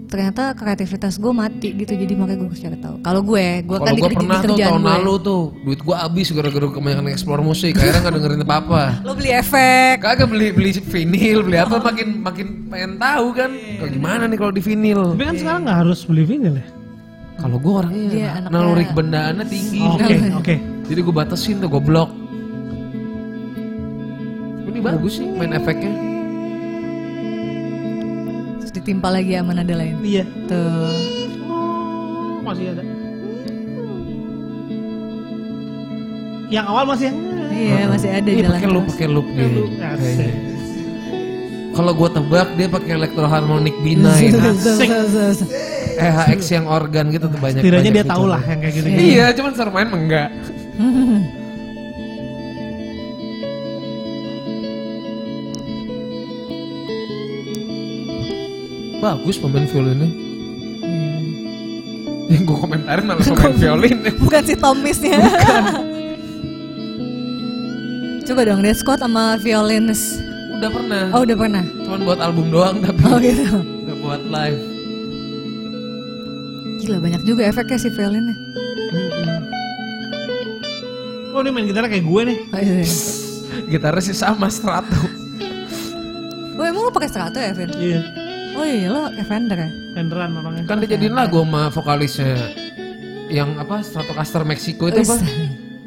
ternyata kreativitas gue mati gitu jadi makanya gue harus cari tahu. Kalau gue, gue kan gue pernah di tuh tahun gue. lalu tuh duit gue habis gara-gara kebanyakan explore musik. Akhirnya nggak dengerin apa-apa. Lo beli efek. Kagak beli beli vinyl, beli apa makin makin pengen tahu kan. Kalau gimana nih kalau di vinyl? Tapi kan sekarang nggak harus beli vinyl ya? Kalau gue orangnya Dia anaknya- naluri kebendaannya tinggi. Oke oke. Jadi gue batasin tuh goblok. Ini bagus sih main efeknya. Terus ditimpa lagi sama nada lain. Iya. Tuh. Masih ada. Yang awal masih yang Iya masih ada Iya jalan pakai loop, pakai loop gitu. Asik. Kayaknya. Kalau gue tebak dia pakai elektroharmonic B9, Asik. EHX yang organ gitu tuh banyak. Setidaknya banyak dia tahu lah yang kayak gitu. Iya, cuman seru main mah enggak. Bagus pemain violinnya. Yang gue komentarin malah pemain violin. Bukan si Tomisnya. Coba dong, dia squad sama violinis. Udah pernah. Oh udah pernah. Cuman buat album doang tapi Oh gitu. nggak buat live. Gila banyak juga efeknya si violinnya. Oh ini main gitar kayak gue nih. Oh, iya. Gitarnya sih sama Strato. oh emang lo pakai strato ya, Vin? Iya. Oh iya lo kayak Fender ya? tenderan orangnya. Kan dia jadiin lagu sama vokalisnya yang apa Stratocaster Meksiko itu apa?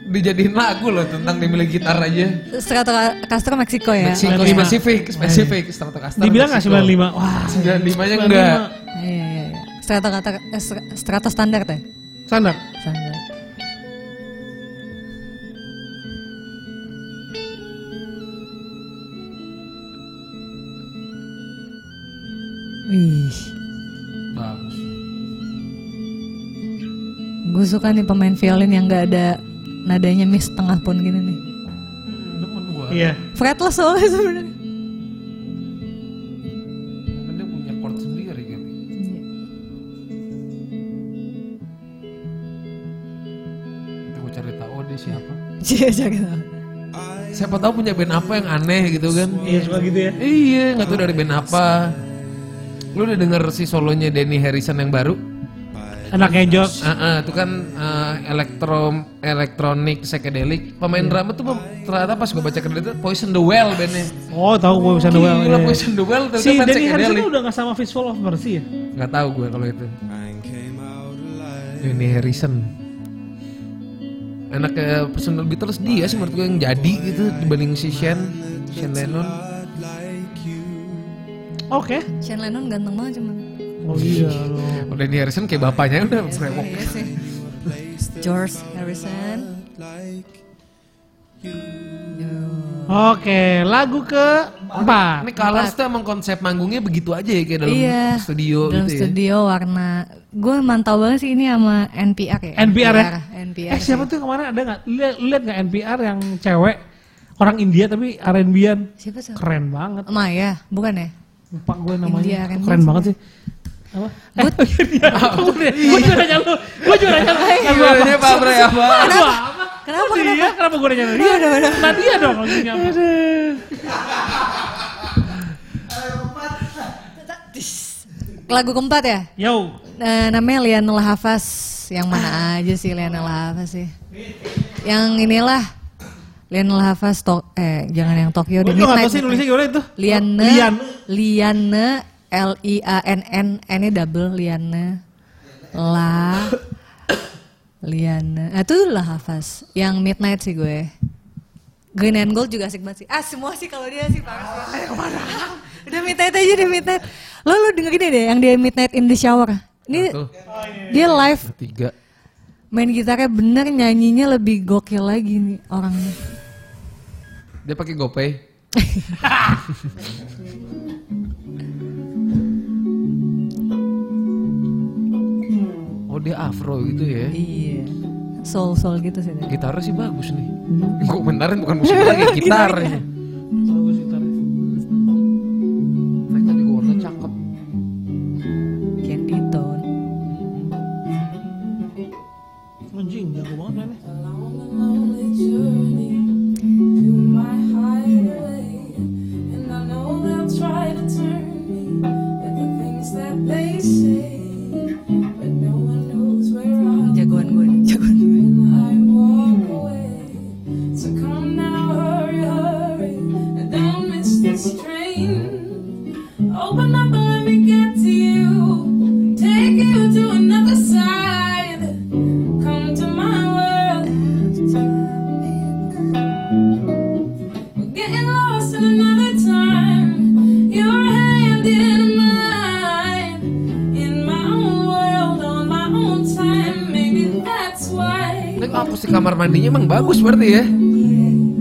Dijadiin lagu loh tentang dia milih gitar aja. Stratocaster Meksiko ya. Meksiko 95. spesifik, spesifik Stratocaster. Dibilang nggak Meksiko. 95? Wah, 95-nya enggak. Iya iya iya. Stratocaster eh, Str- Strato standar ya? standar. Standar. Gue suka nih pemain violin yang gak ada nadanya miss tengah pun gini nih. Iya. Fretless soalnya sebenarnya. Dia punya chord sendiri kan. Nanti gua cari tahu dia siapa. Iya, jangan. Siapa tahu punya band apa yang aneh gitu kan. Iya, suka gitu ya. Iya, nggak tahu dari band apa. Lu udah denger si solonya Danny Harrison yang baru? Anaknya Josh. Ah, ah, itu kan eh, elektro elektronik psychedelic. Pemain drama tuh ternyata pas gue baca kreditnya Poison the Well bandnya. Oh, tahu gue bisa duel. Gila iya. Poison the Well ternyata Si fans Danny Harrison udah gak sama Fistful of Mercy ya? Nggak tahu gue kalau itu. Danny Harrison. Anaknya personal Beatles dia sih menurut gue yang jadi gitu dibanding si Shane, Shane Lennon. Oke. Shane Lennon ganteng banget cuman. Oh iya loh. Kalau Danny Harrison kayak bapaknya udah brewok. Iya sih. George Harrison. Oke, lagu ke empat. Ini Colors tuh emang konsep manggungnya begitu aja ya kayak dalam Iya. studio Dalam gitu ya. studio warna. Gue mantau banget sih ini sama NPR ya. NPR ya? NPR. Eh siapa tuh kemarin ada nggak? Lihat lihat nggak NPR yang cewek orang India tapi R&B-an Siapa tuh? keren banget. Maya, bukan ya? Lupa gue India namanya. R&B Keren banget sih. Apa? Eh, gue juga nanya lu. Gue juga nanya lu. Pak Bre apa? Kenapa? Kok dia? Kenapa gue nanya dia? Nadia dong lagunya apa? Lagu keempat ya? Yo. Eh, namanya Liana Hafaz. Yang mana aja sih Liana Hafaz sih? Yang inilah Liana Hafaz to eh jangan yang Tokyo Gue Midnight, sih nulisnya gimana itu. Liana Lian. Liana L I A N N N nya double Liana. La Liana. Ah, itu lah Hafaz yang Midnight sih gue. Green and Gold juga asik banget sih. Ah semua sih kalau dia sih parah sih udah Midnight aja deh Midnight. Lo lo dengerin deh yang dia Midnight in the Shower. Ini Tuh, dia live. Tiga. main gitarnya bener nyanyinya lebih gokil lagi nih orangnya. Dia pakai GoPay. dia afro gitu ya. iya soul soul gitu sih. Gitarnya sih bagus nih. Gue benerin bukan musik lagi, gitar. Bagus berarti ya.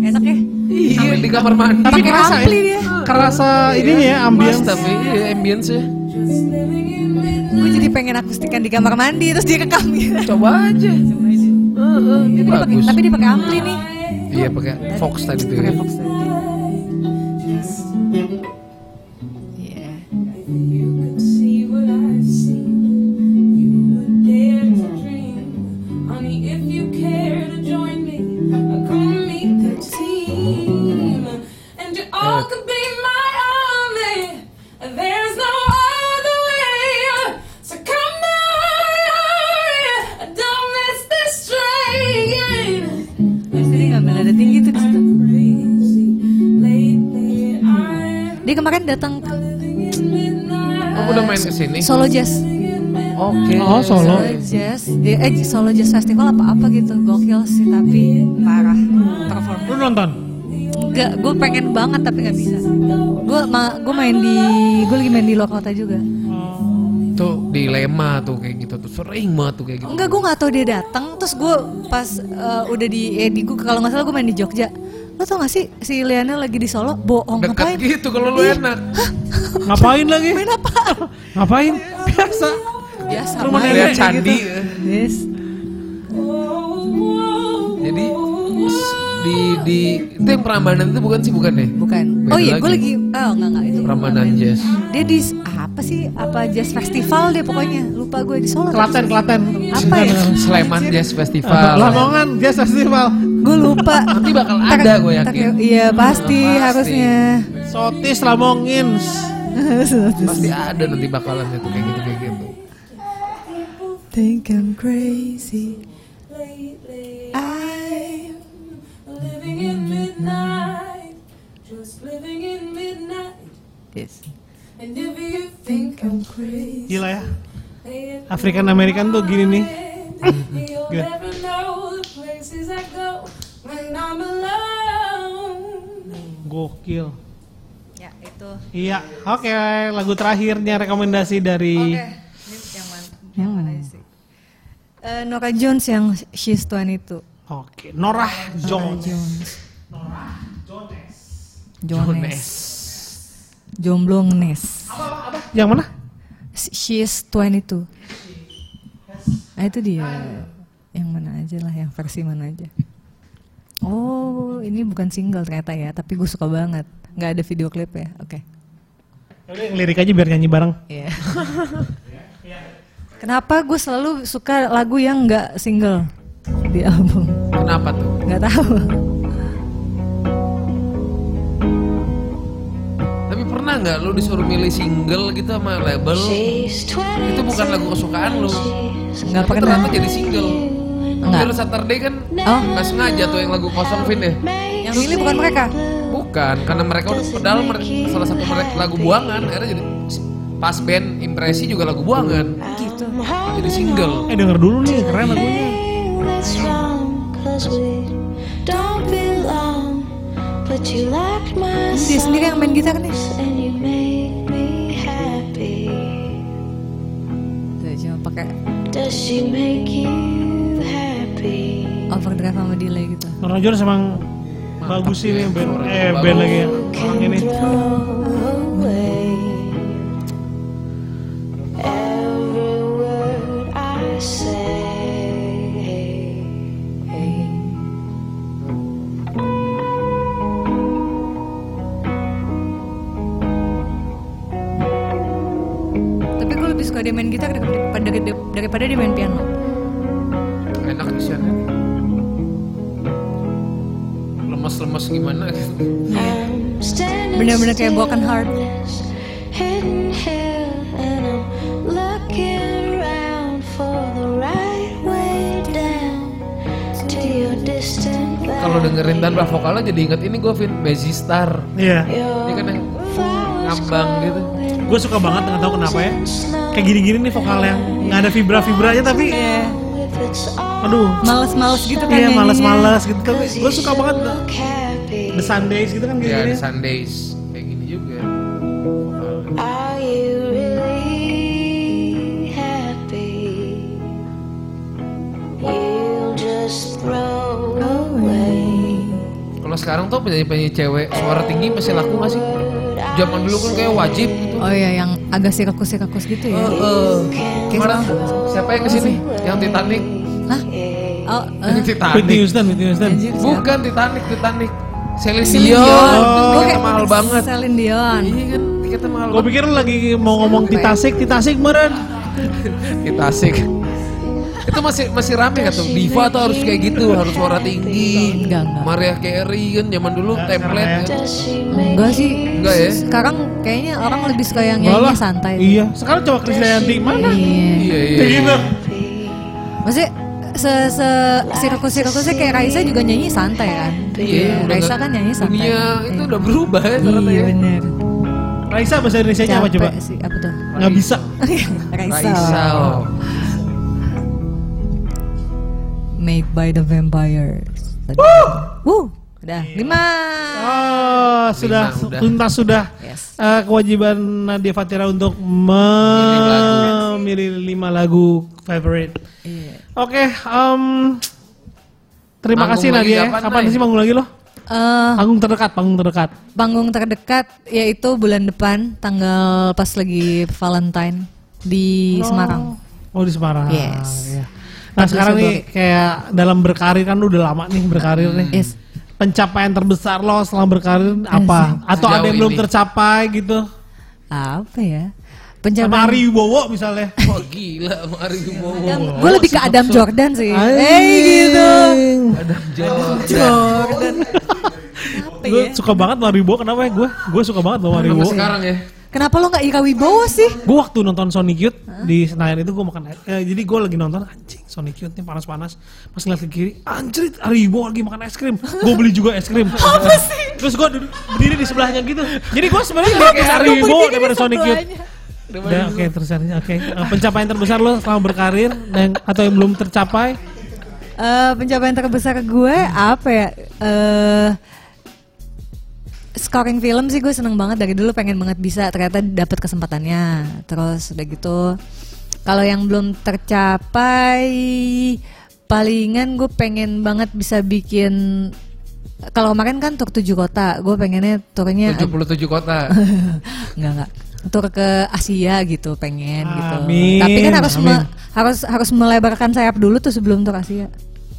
enak ya Iya di kamar mandi. Tapi kerasa ya. dia. Kerasa ininya ya ambience. Tapi iya in midnight. gue jadi pengen akustikan di kamar mandi terus direkam gitu Coba aja. Heeh, ini Dia pakai- bagus. tapi dia pakai ampli nih Iya pakai Fox tadi tuh. pakai ya. Fox tadi Dia kemarin datang midnight. Oh udah main ke sini? Solo Jazz. Oke. Oh, solo. Solo Jazz. Dia, eh Solo Jazz Festival apa apa gitu. Gokil sih tapi parah. Perform. Lu nonton? Enggak, gue pengen banget tapi nggak bisa. Gue ma gue main di gue lagi main di luar kota juga. Tuh dilema tuh kayak gitu tuh sering banget tuh kayak gitu. Enggak, gue nggak tahu dia datang. Terus gue pas eh, udah di eh, di gue kalau nggak salah gue main di Jogja. Lo tau gak sih si Liana lagi di Solo? Bohong Dekat ngapain? gitu kalau lu enak. Ngapain lagi? Main apa? Ngapain? Biasa. Biasa. Rumah Lihat candi. gitu. Yes. Jadi di di itu yang Prambanan itu bukan sih bukan deh. Bukan. Beda oh iya, gue lagi. Oh enggak enggak itu. Prambanan Jazz. Dia di apa sih? Apa jazz festival dia pokoknya. Lupa gue di Solo. Klaten, Klaten. Apa ya? Sleman Jazz Festival. Lamongan Jazz Festival. Gue lupa. Nanti bakal Ntar- ada gue yakin. Iya pasti, Pasti. harusnya. Sotis Lamongin. Pasti ada nanti bakalan itu kayak gitu kayak gitu. Think I'm crazy. Lately, I'm living in midnight, just living in midnight. Yes. And if you think I'm crazy, Gila ya. African American tuh gini nih. You'll places I go when I'm alone. Gokil. Ya itu. Iya, oke lagu terakhirnya rekomendasi dari Ini yang mana? Yang mana sih? Eh, Nora Jones yang She's 22. Oke, Norah Jones. Jones. Jomblo Nes. Yang mana? She's 22. Nah itu dia. Yang mana aja lah, yang versi mana aja. Oh, ini bukan single ternyata ya, tapi gue suka banget. Nggak ada video klip ya, oke. Yang lirik aja biar nyanyi bareng. Iya. Kenapa gue selalu suka lagu yang nggak single di album? Kenapa tuh? Nggak tahu. Tapi pernah nggak lu disuruh milih single gitu sama label? Itu bukan lagu kesukaan lu. Nggak pernah. ternyata jadi single. Enggak. Bill Saturday kan Oh. nggak sengaja tuh yang lagu kosong Vin ya? Yang milih bukan mereka. Bukan, karena mereka udah mereka, salah satu mereka lagu buangan, akhirnya jadi pas band impresi juga lagu buangan. Gitu. Jadi single. Eh denger dulu nih, keren lagunya. My Dia sendiri yang main gitar nih. Tuh, cuma pakai Does she make you? Overdrive sama delay gitu. Norah Jones emang bagus sih nih band, eh band lagi ya. Orang ini. away every word I say. Tapi gue lebih suka dia main gitar daripada, daripada, daripada dia main piano. Enak sih Lemes-lemes gimana gitu. Bener-bener kayak broken heart. hidden here and I'm looking around for the right way down to your distant Kalau dengerin tanpa vokalnya jadi inget ini gue Vin Bezi Star. Iya, Ini kan yang ngambang gitu. gue suka banget nggak tahu kenapa ya. Kayak gini-gini nih vokal yang nggak ada vibra-vibranya tapi, aduh, Males-males gitu kan. iya males-males gitu. Tapi gue suka banget happy. The Sundays gitu kan Ya gini-gini. di Sundays kayak gini juga. Are you really happy? You'll just throw away. Kalau sekarang tuh penyanyi-penyanyi cewek suara tinggi masih laku gak sih? Zaman dulu kan kayak wajib gitu. Oh iya, yang agak sirakus-sirakus gitu ya. Kemarin siapa yang ke sini? Yang Titanic? Oh, Yang eh, Titanic. Whitney Houston, Whitney Houston. Bukan Titanic, Titanic. Celine Dion. Dion. Gua kayak mahal banget. Celine Dion. Iya kan, tiketnya mahal Gue pikir lagi mau ngomong Titasik, Titasik meren. Titanic. Itu masih masih rame gak tuh? Diva tuh harus kayak gitu, harus suara tinggi. Enggak, enggak. Mariah Carey kan zaman dulu template make Enggak sih. Enggak ya? Sekarang kayaknya orang lebih suka yang nyanyi santai. Iya, sekarang coba Krisdayanti mana? Iya. Iya iya. Kayak gitu. Maksudnya se se sirkus sirkusnya kayak Raisa juga nyanyi santai kan. Iya, udah Raisa nggak- kan nyanyi santai. Dunia itu udah berubah ya Iya ya. bener. Raisa bahasa Indonesia apa coba? Sih, apa tuh? Nggak bisa. Raisa. Raisa. Made by the vampires. Tadi. Wuh, udah lima. Oh, sudah Lima, udah. tuntas sudah. Yes. Eh, kewajiban Nadia Fatira untuk memilih lima lagu favorite. Iya. Oke, em, terima Manggung kasih lagi Nadia. kapan, Kapan sih manggung lagi lo? Eh, Panggung terdekat, panggung terdekat. panggung terdekat yaitu bulan depan tanggal pas lagi Valentine di Semarang. Oh di Semarang. Yes. Iya. Nah 14 sekarang nih kayak dalam berkarir kan lu udah lama nih berkarir nih. Yes. Pencapaian terbesar lo selama berkarir apa? Atau ada Sejauh yang belum ini. tercapai gitu? Apa ya? Sama Pencapaian. Ari Wibowo misalnya. Wah gila, Mari Wibowo. Gue lebih ke Adam Jordan sih. Eh gitu. Adam Jordan. Jordan. Gue ya? suka banget sama Ari Wibowo. Kenapa ya gue? Gue suka banget sama Ari Wibowo. sekarang ya. Kenapa lo nggak Ira Wibowo sih? Gue waktu nonton Sonic Youth di Senayan itu gue makan eh, jadi gue lagi nonton anjing Sonic Youth nih panas-panas pas ngeliat ke kiri anjir Ari Wibowo lagi makan es krim gue beli juga es krim apa sih terus gue duduk berdiri di sebelahnya gitu jadi gue sebenarnya lebih kayak Ari Wibowo daripada Sonic Youth Ya, oke terus oke. Eh, pencapaian terbesar lo selama berkarir dan atau yang belum tercapai? Eh, pencapaian terbesar gue apa ya? Eh scoring film sih gue seneng banget. Dari dulu pengen banget bisa ternyata dapat kesempatannya. Terus udah gitu kalau yang belum tercapai palingan gue pengen banget bisa bikin kalau kemarin kan tur tujuh kota gue pengennya turnya 77 kota. nggak nggak tur ke Asia gitu pengen gitu Amin, tapi kan harus me- harus harus melebarkan sayap dulu tuh sebelum tur Asia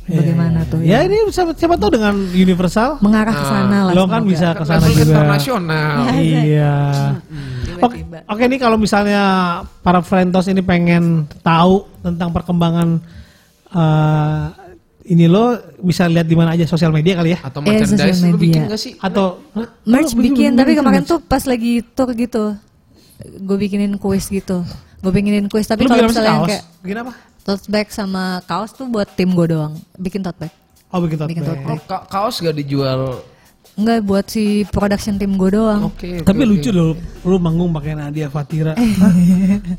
bagaimana tuh ya ini siapa, siapa tahu dengan Universal mengarah ke sana lah lo kan semoga. bisa ke sana juga internasional. iya Oke, Tiba-tiba. oke nih kalau misalnya para Frentos ini pengen tahu tentang perkembangan eh, ini lo bisa lihat di mana aja sosial media kali ya Atau Eh, merchandise sosial lu bikin media. gak sih? atau merch Lo bikin tapi bikin kemarin merch? tuh pas lagi tour gitu gue bikinin kuis gitu gue bikinin kuis tapi kalau misalnya kaos? kayak Bikin apa? tote bag sama kaos tuh buat tim gue doang bikin tote bag Oh bikin tote Bikin bag. tote bag. Oh, ka- kaos gak dijual? Enggak buat si production tim gue doang Oke. oke, Tapi oke. lucu loh, lu manggung pakai Nadia Fatira. Hah?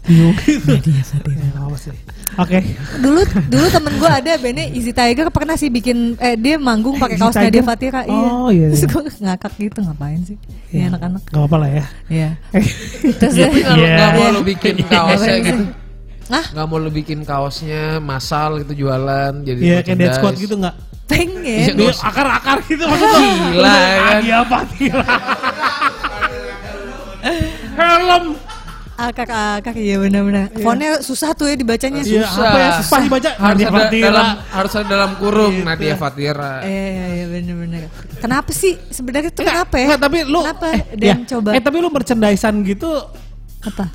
Bingung gitu. Nadia Fatira. apa sih? Oke. dulu dulu temen gue ada bandnya Easy Tiger pernah sih bikin eh dia manggung pakai kaos? Nadia Fatira Oh, iya, terus iya. gue ngakak gitu ngapain sih Iya. ya anak-anak Gak apa-apa lah ya. Iya terus Iya. nggak mau Iya. lo bikin kaosnya Iya. gitu, Hah? nggak mau lo bikin kaosnya masal gitu jualan jadi Iya kayak Dead Squad gitu gak? Pengen Iya. Dia akar-akar gitu maksudnya. Gila, kan? Nadia Fatira. Helm. akak-akak iya benar-benar fontnya susah tuh ya dibacanya Iya, Susah. apa ya? Susah dibaca. harus Nadia ada Fatira. dalam harus ada dalam kurung Gitu. Nadia Fatira. Iya iya iya bener-bener. Kenapa sih sebenarnya tuh Enggak, kenapa ya? enggak, tapi lu kenapa eh, dan ya. coba Eh tapi lu merchandisean gitu apa?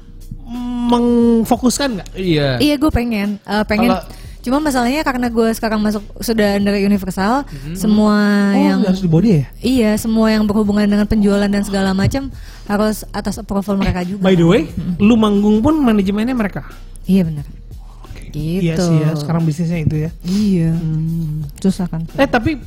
mengfokuskan nggak? Iya. Iya gue pengen, eh, pengen. Kalau- Cuma masalahnya karena gue sekarang masuk sudah under Universal, semua Oh, yang harus di body ya? iya semua yang berhubungan dengan penjualan dan segala macam harus atas approval mereka juga. By the way, lu manggung pun manajemennya mereka. Iya benar. Gitu. Iya sih ya, sekarang bisnisnya itu ya. Iya. Susah kan? Eh tapi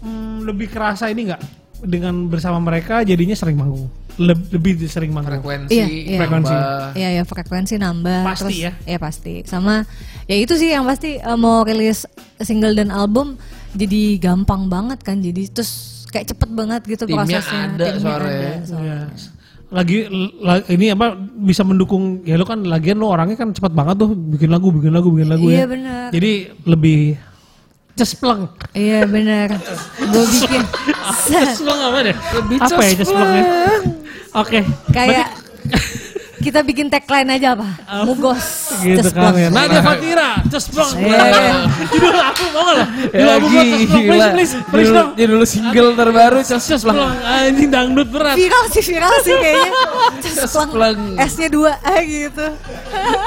mm, lebih kerasa ini nggak dengan bersama mereka jadinya sering manggung, Leb- lebih sering manggung. Frekuensi, Iya, iya. Frekuensi. Iya ya frekuensi nambah. Pasti terus, ya? Iya pasti. Sama ya itu sih yang pasti eh, mau rilis single dan album jadi gampang banget kan. Jadi terus kayak cepet banget gitu Timnya prosesnya. ada soalnya. Iya. Lagi la- ini apa bisa mendukung ya lu kan lagian lu orangnya kan cepat banget tuh bikin lagu, bikin lagu, bikin lagu ya. Iya benar. Jadi lebih cespleng. Iya benar. Gue bikin Cespleng apa deh? Lebih apa ya cesplengnya? Oke. kayak kita bikin tagline aja apa? Mugos. gitu kan ya. Nadia Fatira, cespleng. Iya. Judul aku mau lah? Judul Ya please, gila. please, please dong. judul single terbaru Cespleng. Cespleng, anjing dangdut berat. Viral sih viral sih kayaknya. Cespleng. Cespleng. S-nya dua ah gitu.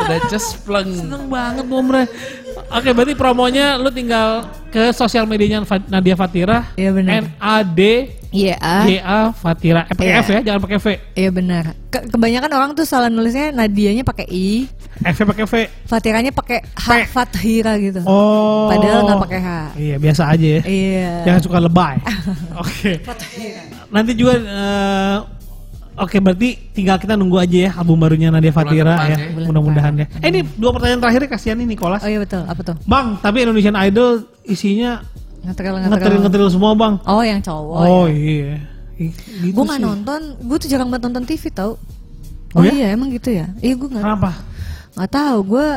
Udah Cespleng. Seneng banget Momre. Oke, berarti promonya lu tinggal ke sosial medianya Nadia Fatira. Iya, benar. N A D Iya. ah. G A Fatira. Eh, pakai Iya. F ya, jangan pakai V. Iya benar. Ke- kebanyakan orang tuh salah nulisnya Nadianya pakai I, F pakai V. Fatiranya pakai H P. Fathira gitu. Oh. Padahal nggak pakai H. Iya, biasa aja ya. Iya. Jangan suka lebay. Oke. Nanti juga eh, Oke, berarti tinggal kita nunggu aja ya album barunya Nadia Fatira ya. ya. Mudah-mudahan ya. Eh, ini dua pertanyaan terakhir kasihan nih Nicholas. Oh iya betul, apa tuh? Bang, tapi Indonesian Idol isinya Ngetril ngetril-ngetril semua, Bang. Oh yang cowok. Oh, ya. iya. Gitu gue nggak nonton, gue tuh jarang banget nonton TV tau. Oh Oh, ya? iya emang gitu ya? Iya gue nggak Kenapa? nggak tahu. Gue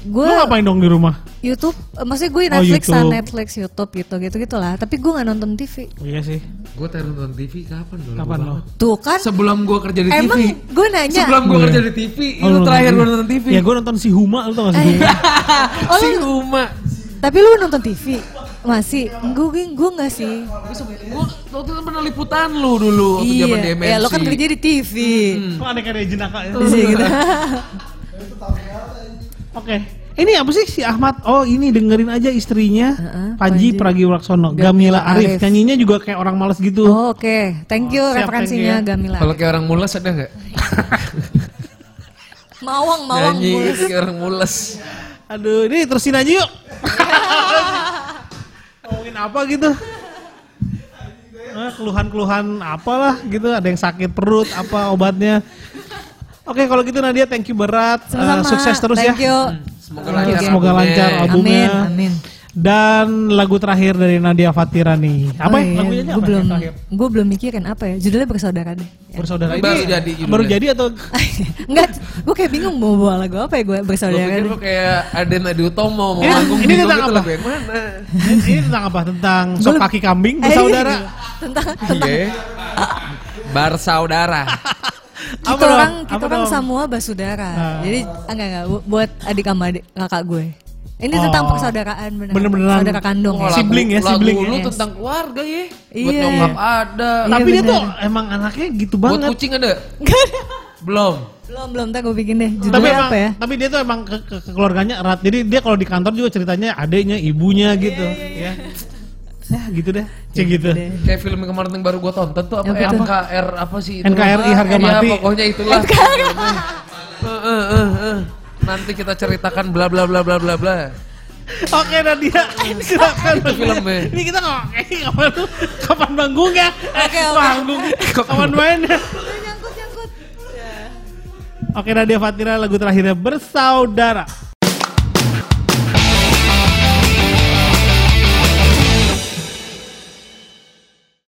gue ngapain dong di rumah? YouTube, eh, maksudnya gue Oh, Netflix lah, YouTube. Netflix, YouTube gitu, gitu gitulah. Tapi gue nggak nonton TV. Oh, iya sih. Gue taruh nonton TV kapan dulu? Kapan lo? Tuh kan? Sebelum gue kerja di Emang TV. gue nanya. Sebelum gue Oh, kerja iya. di TV, Oh, itu terakhir gue nonton TV. Ya gue nonton si Huma, lu tau gak si Eh, Huma? oh, si lu- Uma. tapi lu nonton TV? Masih? Gue gue nggak sih. Gue waktu itu pernah liputan lu dulu waktu zaman Iya, MNC. ya lo kan kerja di TV. Kok aneh kayak jenaka ya? Di sini gitu. Oke. Ini apa sih si Ahmad? Oh ini dengerin aja istrinya Heeh, Panji Panji. Pragiwaksono, Gamila Arif. Arif. Nyanyinya juga kayak orang males gitu. Oh, Oke, thank you Siap, referensinya thank you ya. Gamila. Kalau kayak orang mules ada nggak? Mawang, mawang Nyanyi kayak orang mules. Aduh, ini terusin aja yuk. Ngomongin apa gitu? Eh, keluhan-keluhan apalah gitu, ada yang sakit perut, apa obatnya. Oke, kalau gitu Nadia thank you berat. Sama-sama. sukses terus thank ya. You. Semoga Thank you, lancar. Semoga albumnya. lancar albumnya. Amin, amin. Dan lagu terakhir dari Nadia Fatira nih. Apa oh, ya? iya, Lagunya gue apa belum, yang terakhir? gue belum mikirin apa ya. Judulnya bersaudara deh. Ya. Bersaudara Baru ini jadi judulnya. baru jadi atau Enggak, gue kayak bingung mau bawa lagu apa ya gue Gue bersaudara pikir lu kayak Aden Adi Utomo mau Ini- manggung ini bingung tentang gitu apa? lagu yang mana? ini tentang apa? Tentang sop Gua- kaki kambing Eh, bersaudara. iya. Tentang tentang Iya. Bersaudara. kita Apa orang kita Apa orang dong? semua bersaudara. Ah. Jadi enggak enggak bu- buat adik sama adik kakak gue. Ini tentang Oh. persaudaraan bener. Bener-beneran. Saudara kandung. Wah, ya. Sibling ya, lagu sibling lu ya. tentang keluarga ya. Buat Iya. nyokap ada. Iya, Tapi dia bener. tuh emang anaknya gitu Buat banget. kucing ada? Enggak ada. Belum. Belum belum tak gue bikin deh. Tapi Judulnya emang, apa ya? tapi dia tuh emang ke, ke, ke keluarganya erat. Jadi dia kalau di kantor juga ceritanya adiknya, ibunya gitu, ya. Ya gitu deh, cek gitu. deh. Kayak film yang kemarin yang baru gue tonton tuh apa tuh? NKR apa sih itu? NKRI harga Iya, mati. pokoknya itulah. Eh. Nanti kita ceritakan bla bla bla bla bla bla. Oke Nadia, silakan. Itu filmnya. Ini kita nggak eh, kapan tuh? Kapan manggungnya? Eh, Oke, oke. Manggung. Kapan mainnya? Nyangkut nyangkut. Oke Nadia Fatira lagu terakhirnya bersaudara.